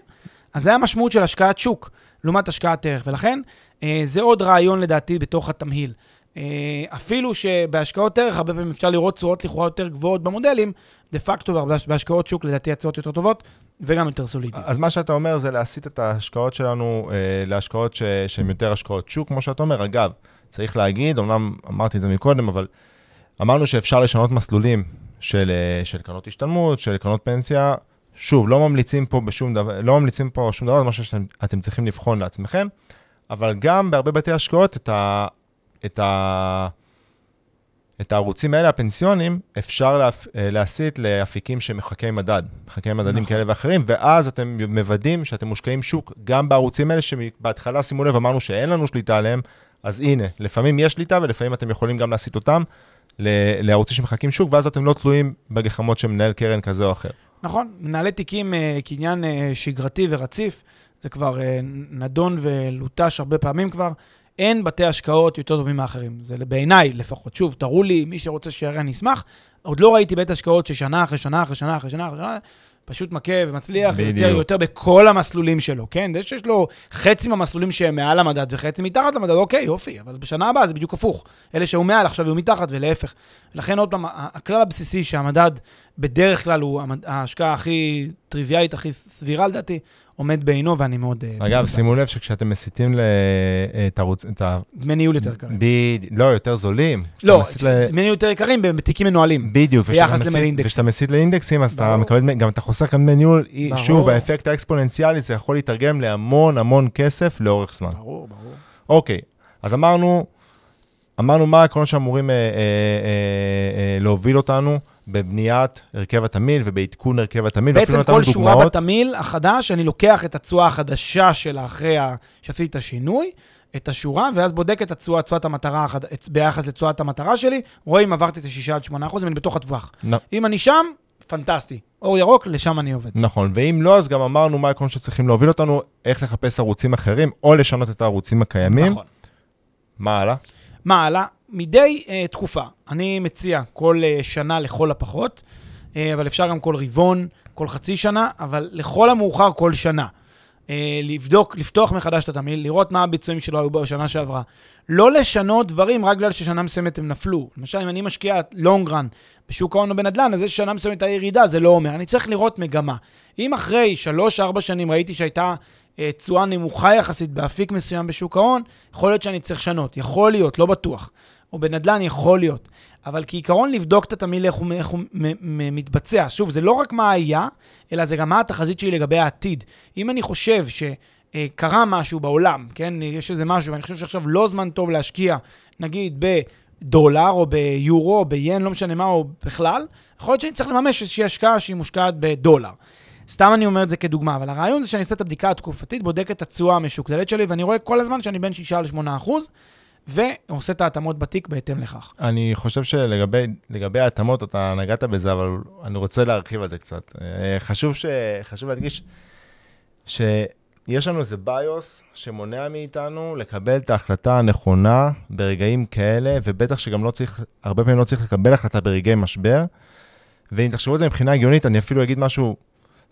אז זה המשמעות של השקעת שוק, לעומת השקעת ערך, ולכן אה, זה עוד רעיון לדעתי בתוך התמהיל. אה, אפילו שבהשקעות ערך, הרבה פעמים אפשר לראות תשואות לכאורה יותר גבוהות במודלים, דה פקטו בהשקעות שוק לדעתי התשואות יותר טובות וגם יותר סולידיות. אז מה שאתה אומר זה להסיט את ההשקעות שלנו אה, להשקעות שהן יותר השקעות שוק, כמו שאתה אומר. אגב, צריך להגיד, אמנם אמרתי את זה מקודם, אבל אמרנו שאפשר לשנות מסלולים של, אה, של קרנות השתלמות, של קרנות פנסיה. שוב, לא ממליצים פה בשום דבר, לא ממליצים פה שום דבר, זה משהו שאתם צריכים לבחון לעצמכם, אבל גם בהרבה בתי השקעות, את, ה, את, ה, את הערוצים האלה, הפנסיונים, אפשר להפ, אה, להסיט לאפיקים שמחקי מדד, מחקי מדדים נכון. כאלה ואחרים, ואז אתם מוודאים שאתם מושקעים שוק גם בערוצים האלה, שבהתחלה, שימו לב, אמרנו שאין לנו שליטה עליהם, אז הנה, לפעמים יש שליטה ולפעמים אתם יכולים גם להסיט אותם לערוצים שמחקים שוק, ואז אתם לא תלויים בגחמות של מנהל קרן כזה או אחר. נכון, מנהלי תיקים אה, כעניין אה, שגרתי ורציף, זה כבר אה, נדון ולוטש הרבה פעמים כבר. אין בתי השקעות יותר טובים מאחרים. זה בעיניי לפחות. שוב, תראו לי, מי שרוצה שיראה, אני אשמח. עוד לא ראיתי בית השקעות ששנה אחרי שנה אחרי שנה אחרי שנה אחרי שנה, פשוט מכה ומצליח יותר בדיוק. יותר בכל המסלולים שלו, כן? זה שיש לו חצי מהמסלולים שהם מעל המדד וחצי מתחת למדד, אוקיי, יופי, אבל בשנה הבאה זה בדיוק הפוך. אלה שהיו מעל עכשיו יהיו מתחת ולהפך. לכן עוד פעם, הכלל הבסיסי שהמדד בדרך כלל הוא ההשקעה הכי טריוויאלית, הכי סבירה לדעתי, עומד בעינו, ואני מאוד... אה, אגב, שימו לב שכשאתם מסיטים ל- את הערוץ, את ה... דמי ניהול יותר יקרים. בדיוק, לא, יותר זולים. לא, דמי ניהול יותר יקרים בתיקים מנוהלים. בדיוק, ביחס למאינדקסים. וכשאתה מסיט לאינדקסים, אז אתה. מקבל, גם אתה חוסך גם דמי ניהול. שוב, האפקט האקספוננציאלי, זה יכול להתרגם להמון המון כסף לאורך זמן. ברור, ברור. אוקיי, אז אמרנו, אמרנו מה העקרונות שאמורים אה, אה, אה, אה, להוביל אותנו בבניית הרכב התמהיל ובעדכון הרכב התמהיל. ואפילו בעצם כל שורה דוגמאות. בתמהיל החדש, אני לוקח את התשואה החדשה שלה אחרי שעשיתי את השינוי, את השורה, ואז בודק את התשואה, תשואת המטרה, ביחס לתשואת המטרה שלי, רואה אם עברתי את ה-6 עד 8 אחוז, אם אני בתוך הטווח. נ- אם אני שם, פנטסטי. אור ירוק, לשם אני עובד. נכון, ואם לא, אז גם אמרנו מה העקרונות שצריכים להוביל אותנו, איך לחפש ערוצים אחרים, או לשנות את הערוצים הקיימים. נכון. מה הלאה? מה הלאה? מדי uh, תקופה, אני מציע כל uh, שנה לכל הפחות, uh, אבל אפשר גם כל רבעון, כל חצי שנה, אבל לכל המאוחר כל שנה. Uh, לבדוק, לפתוח מחדש את התמהיל, לראות מה הביצועים שלו היו בשנה שעברה. לא לשנות דברים רק בגלל ששנה מסוימת הם נפלו. למשל, אם אני משקיע לונג רן בשוק ההון או בנדל"ן, אז זה ששנה מסוימת הייתה ירידה, זה לא אומר. אני צריך לראות מגמה. אם אחרי 3-4 שנים ראיתי שהייתה אה, תשואה נמוכה יחסית באפיק מסוים בשוק ההון, יכול להיות שאני צריך לשנות. יכול להיות, לא בטוח. או בנדל"ן יכול להיות. אבל כעיקרון לבדוק את התמהיל איך הוא, איך הוא מתבצע. שוב, זה לא רק מה היה, אלא זה גם מה התחזית שלי לגבי העתיד. אם אני חושב שקרה משהו בעולם, כן, יש איזה משהו, ואני חושב שעכשיו לא זמן טוב להשקיע, נגיד בדולר או ביורו או ביין, לא משנה מה, או בכלל, יכול להיות שאני צריך לממש איזושהי השקעה שהיא מושקעת בדולר. סתם אני אומר את זה כדוגמה, אבל הרעיון זה שאני עושה את הבדיקה התקופתית, בודק את התשואה המשוקללת שלי, ואני רואה כל הזמן שאני בין 6 ל-8 אחוז, ועושה את ההתאמות בתיק בהתאם לכך. אני חושב שלגבי לגבי ההתאמות, אתה נגעת בזה, אבל אני רוצה להרחיב על זה קצת. אה, חשוב, ש, חשוב להדגיש שיש לנו איזה ביוס שמונע מאיתנו לקבל את ההחלטה הנכונה ברגעים כאלה, ובטח שגם לא צריך, הרבה פעמים לא צריך לקבל החלטה ברגעי משבר. ואם תחשבו על זה מבחינה הגיונית, אני אפילו אגיד משהו,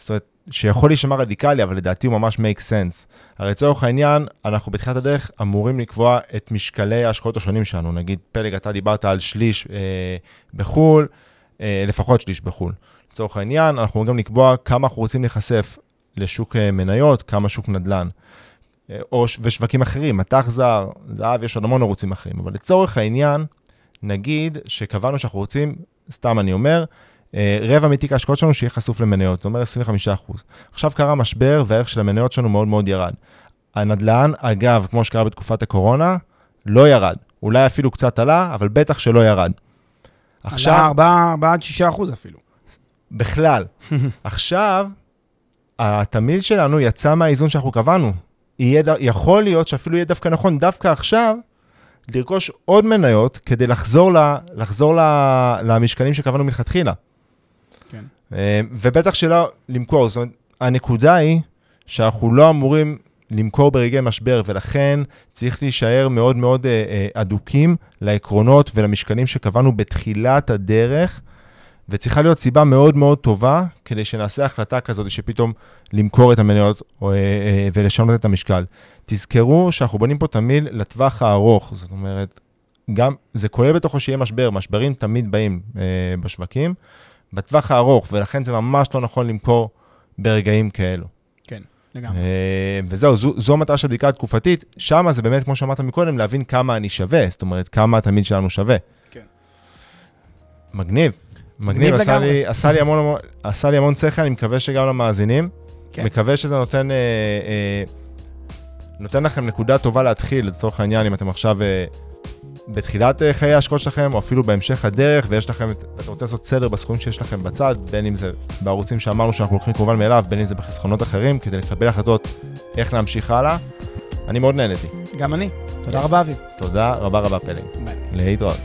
זאת אומרת, שיכול להישמע רדיקלי, אבל לדעתי הוא ממש make sense. הרי לצורך העניין, אנחנו בתחילת הדרך אמורים לקבוע את משקלי ההשקעות השונים שלנו. נגיד, פלג, אתה דיברת על שליש אה, בחו"ל, אה, לפחות שליש בחו"ל. לצורך העניין, אנחנו גם לקבוע כמה אנחנו רוצים להיחשף לשוק אה, מניות, כמה שוק נדל"ן. אה, או, ושווקים אחרים, מטח זר, זהב, יש עוד המון ערוצים אחרים. אבל לצורך העניין, נגיד שקבענו שאנחנו רוצים, סתם אני אומר, רבע מתיק ההשקעות שלנו שיהיה חשוף למניות, זאת אומרת 25%. עכשיו קרה משבר והערך של המניות שלנו מאוד מאוד ירד. הנדל"ן, אגב, כמו שקרה בתקופת הקורונה, לא ירד. אולי אפילו קצת עלה, אבל בטח שלא ירד. עכשיו... עלה 4 עד 6 אחוז אפילו. בכלל. עכשיו, התמהיל שלנו יצא מהאיזון שאנחנו קבענו. יהיה, יכול להיות שאפילו יהיה דווקא נכון, דווקא עכשיו, לרכוש עוד מניות כדי לחזור, ל, לחזור ל, למשקלים שקבענו מלכתחילה. אה, ובטח שלא למכור. זאת אומרת, הנקודה היא שאנחנו לא אמורים למכור ברגעי משבר, ולכן צריך להישאר מאוד מאוד אה, אה, אדוקים לעקרונות ולמשקלים שקבענו בתחילת הדרך, וצריכה להיות סיבה מאוד מאוד טובה כדי שנעשה החלטה כזאת שפתאום למכור את המניות ולשנות את המשקל. תזכרו שאנחנו בונים פה תמיד לטווח הארוך, זאת אומרת, גם, זה כולל בתוכו שיהיה משבר, משברים תמיד באים בשווקים, בטווח הארוך, ולכן זה ממש לא נכון למכור ברגעים כאלו. כן, לגמרי. אה, וזהו, זו, זו המטרה של הבדיקה התקופתית. שם זה באמת, כמו שאמרת מקודם, להבין כמה אני שווה, זאת אומרת, כמה התלמיד שלנו שווה. כן. מגניב. מגניב עשה לגמרי. לי, עשה, לי המון- עשה לי המון שכל, אני מקווה שגם למאזינים. כן. מקווה שזה נותן, אה, אה, נותן לכם נקודה טובה להתחיל, לצורך העניין, אם אתם עכשיו אה, בתחילת אה, חיי ההשקעות שלכם, או אפילו בהמשך הדרך, ויש לכם, את- ואתם רוצים לעשות סדר בסכומים שיש לכם בצד, בין אם זה בערוצים שאמרנו שאנחנו לוקחים כמובן מאליו, בין אם זה בחסכונות אחרים, כדי לקבל החלטות איך להמשיך הלאה. אני מאוד נהניתי. גם אני. תודה רבה, אבי. תודה רבה רבה פלג. ביי. להתראות.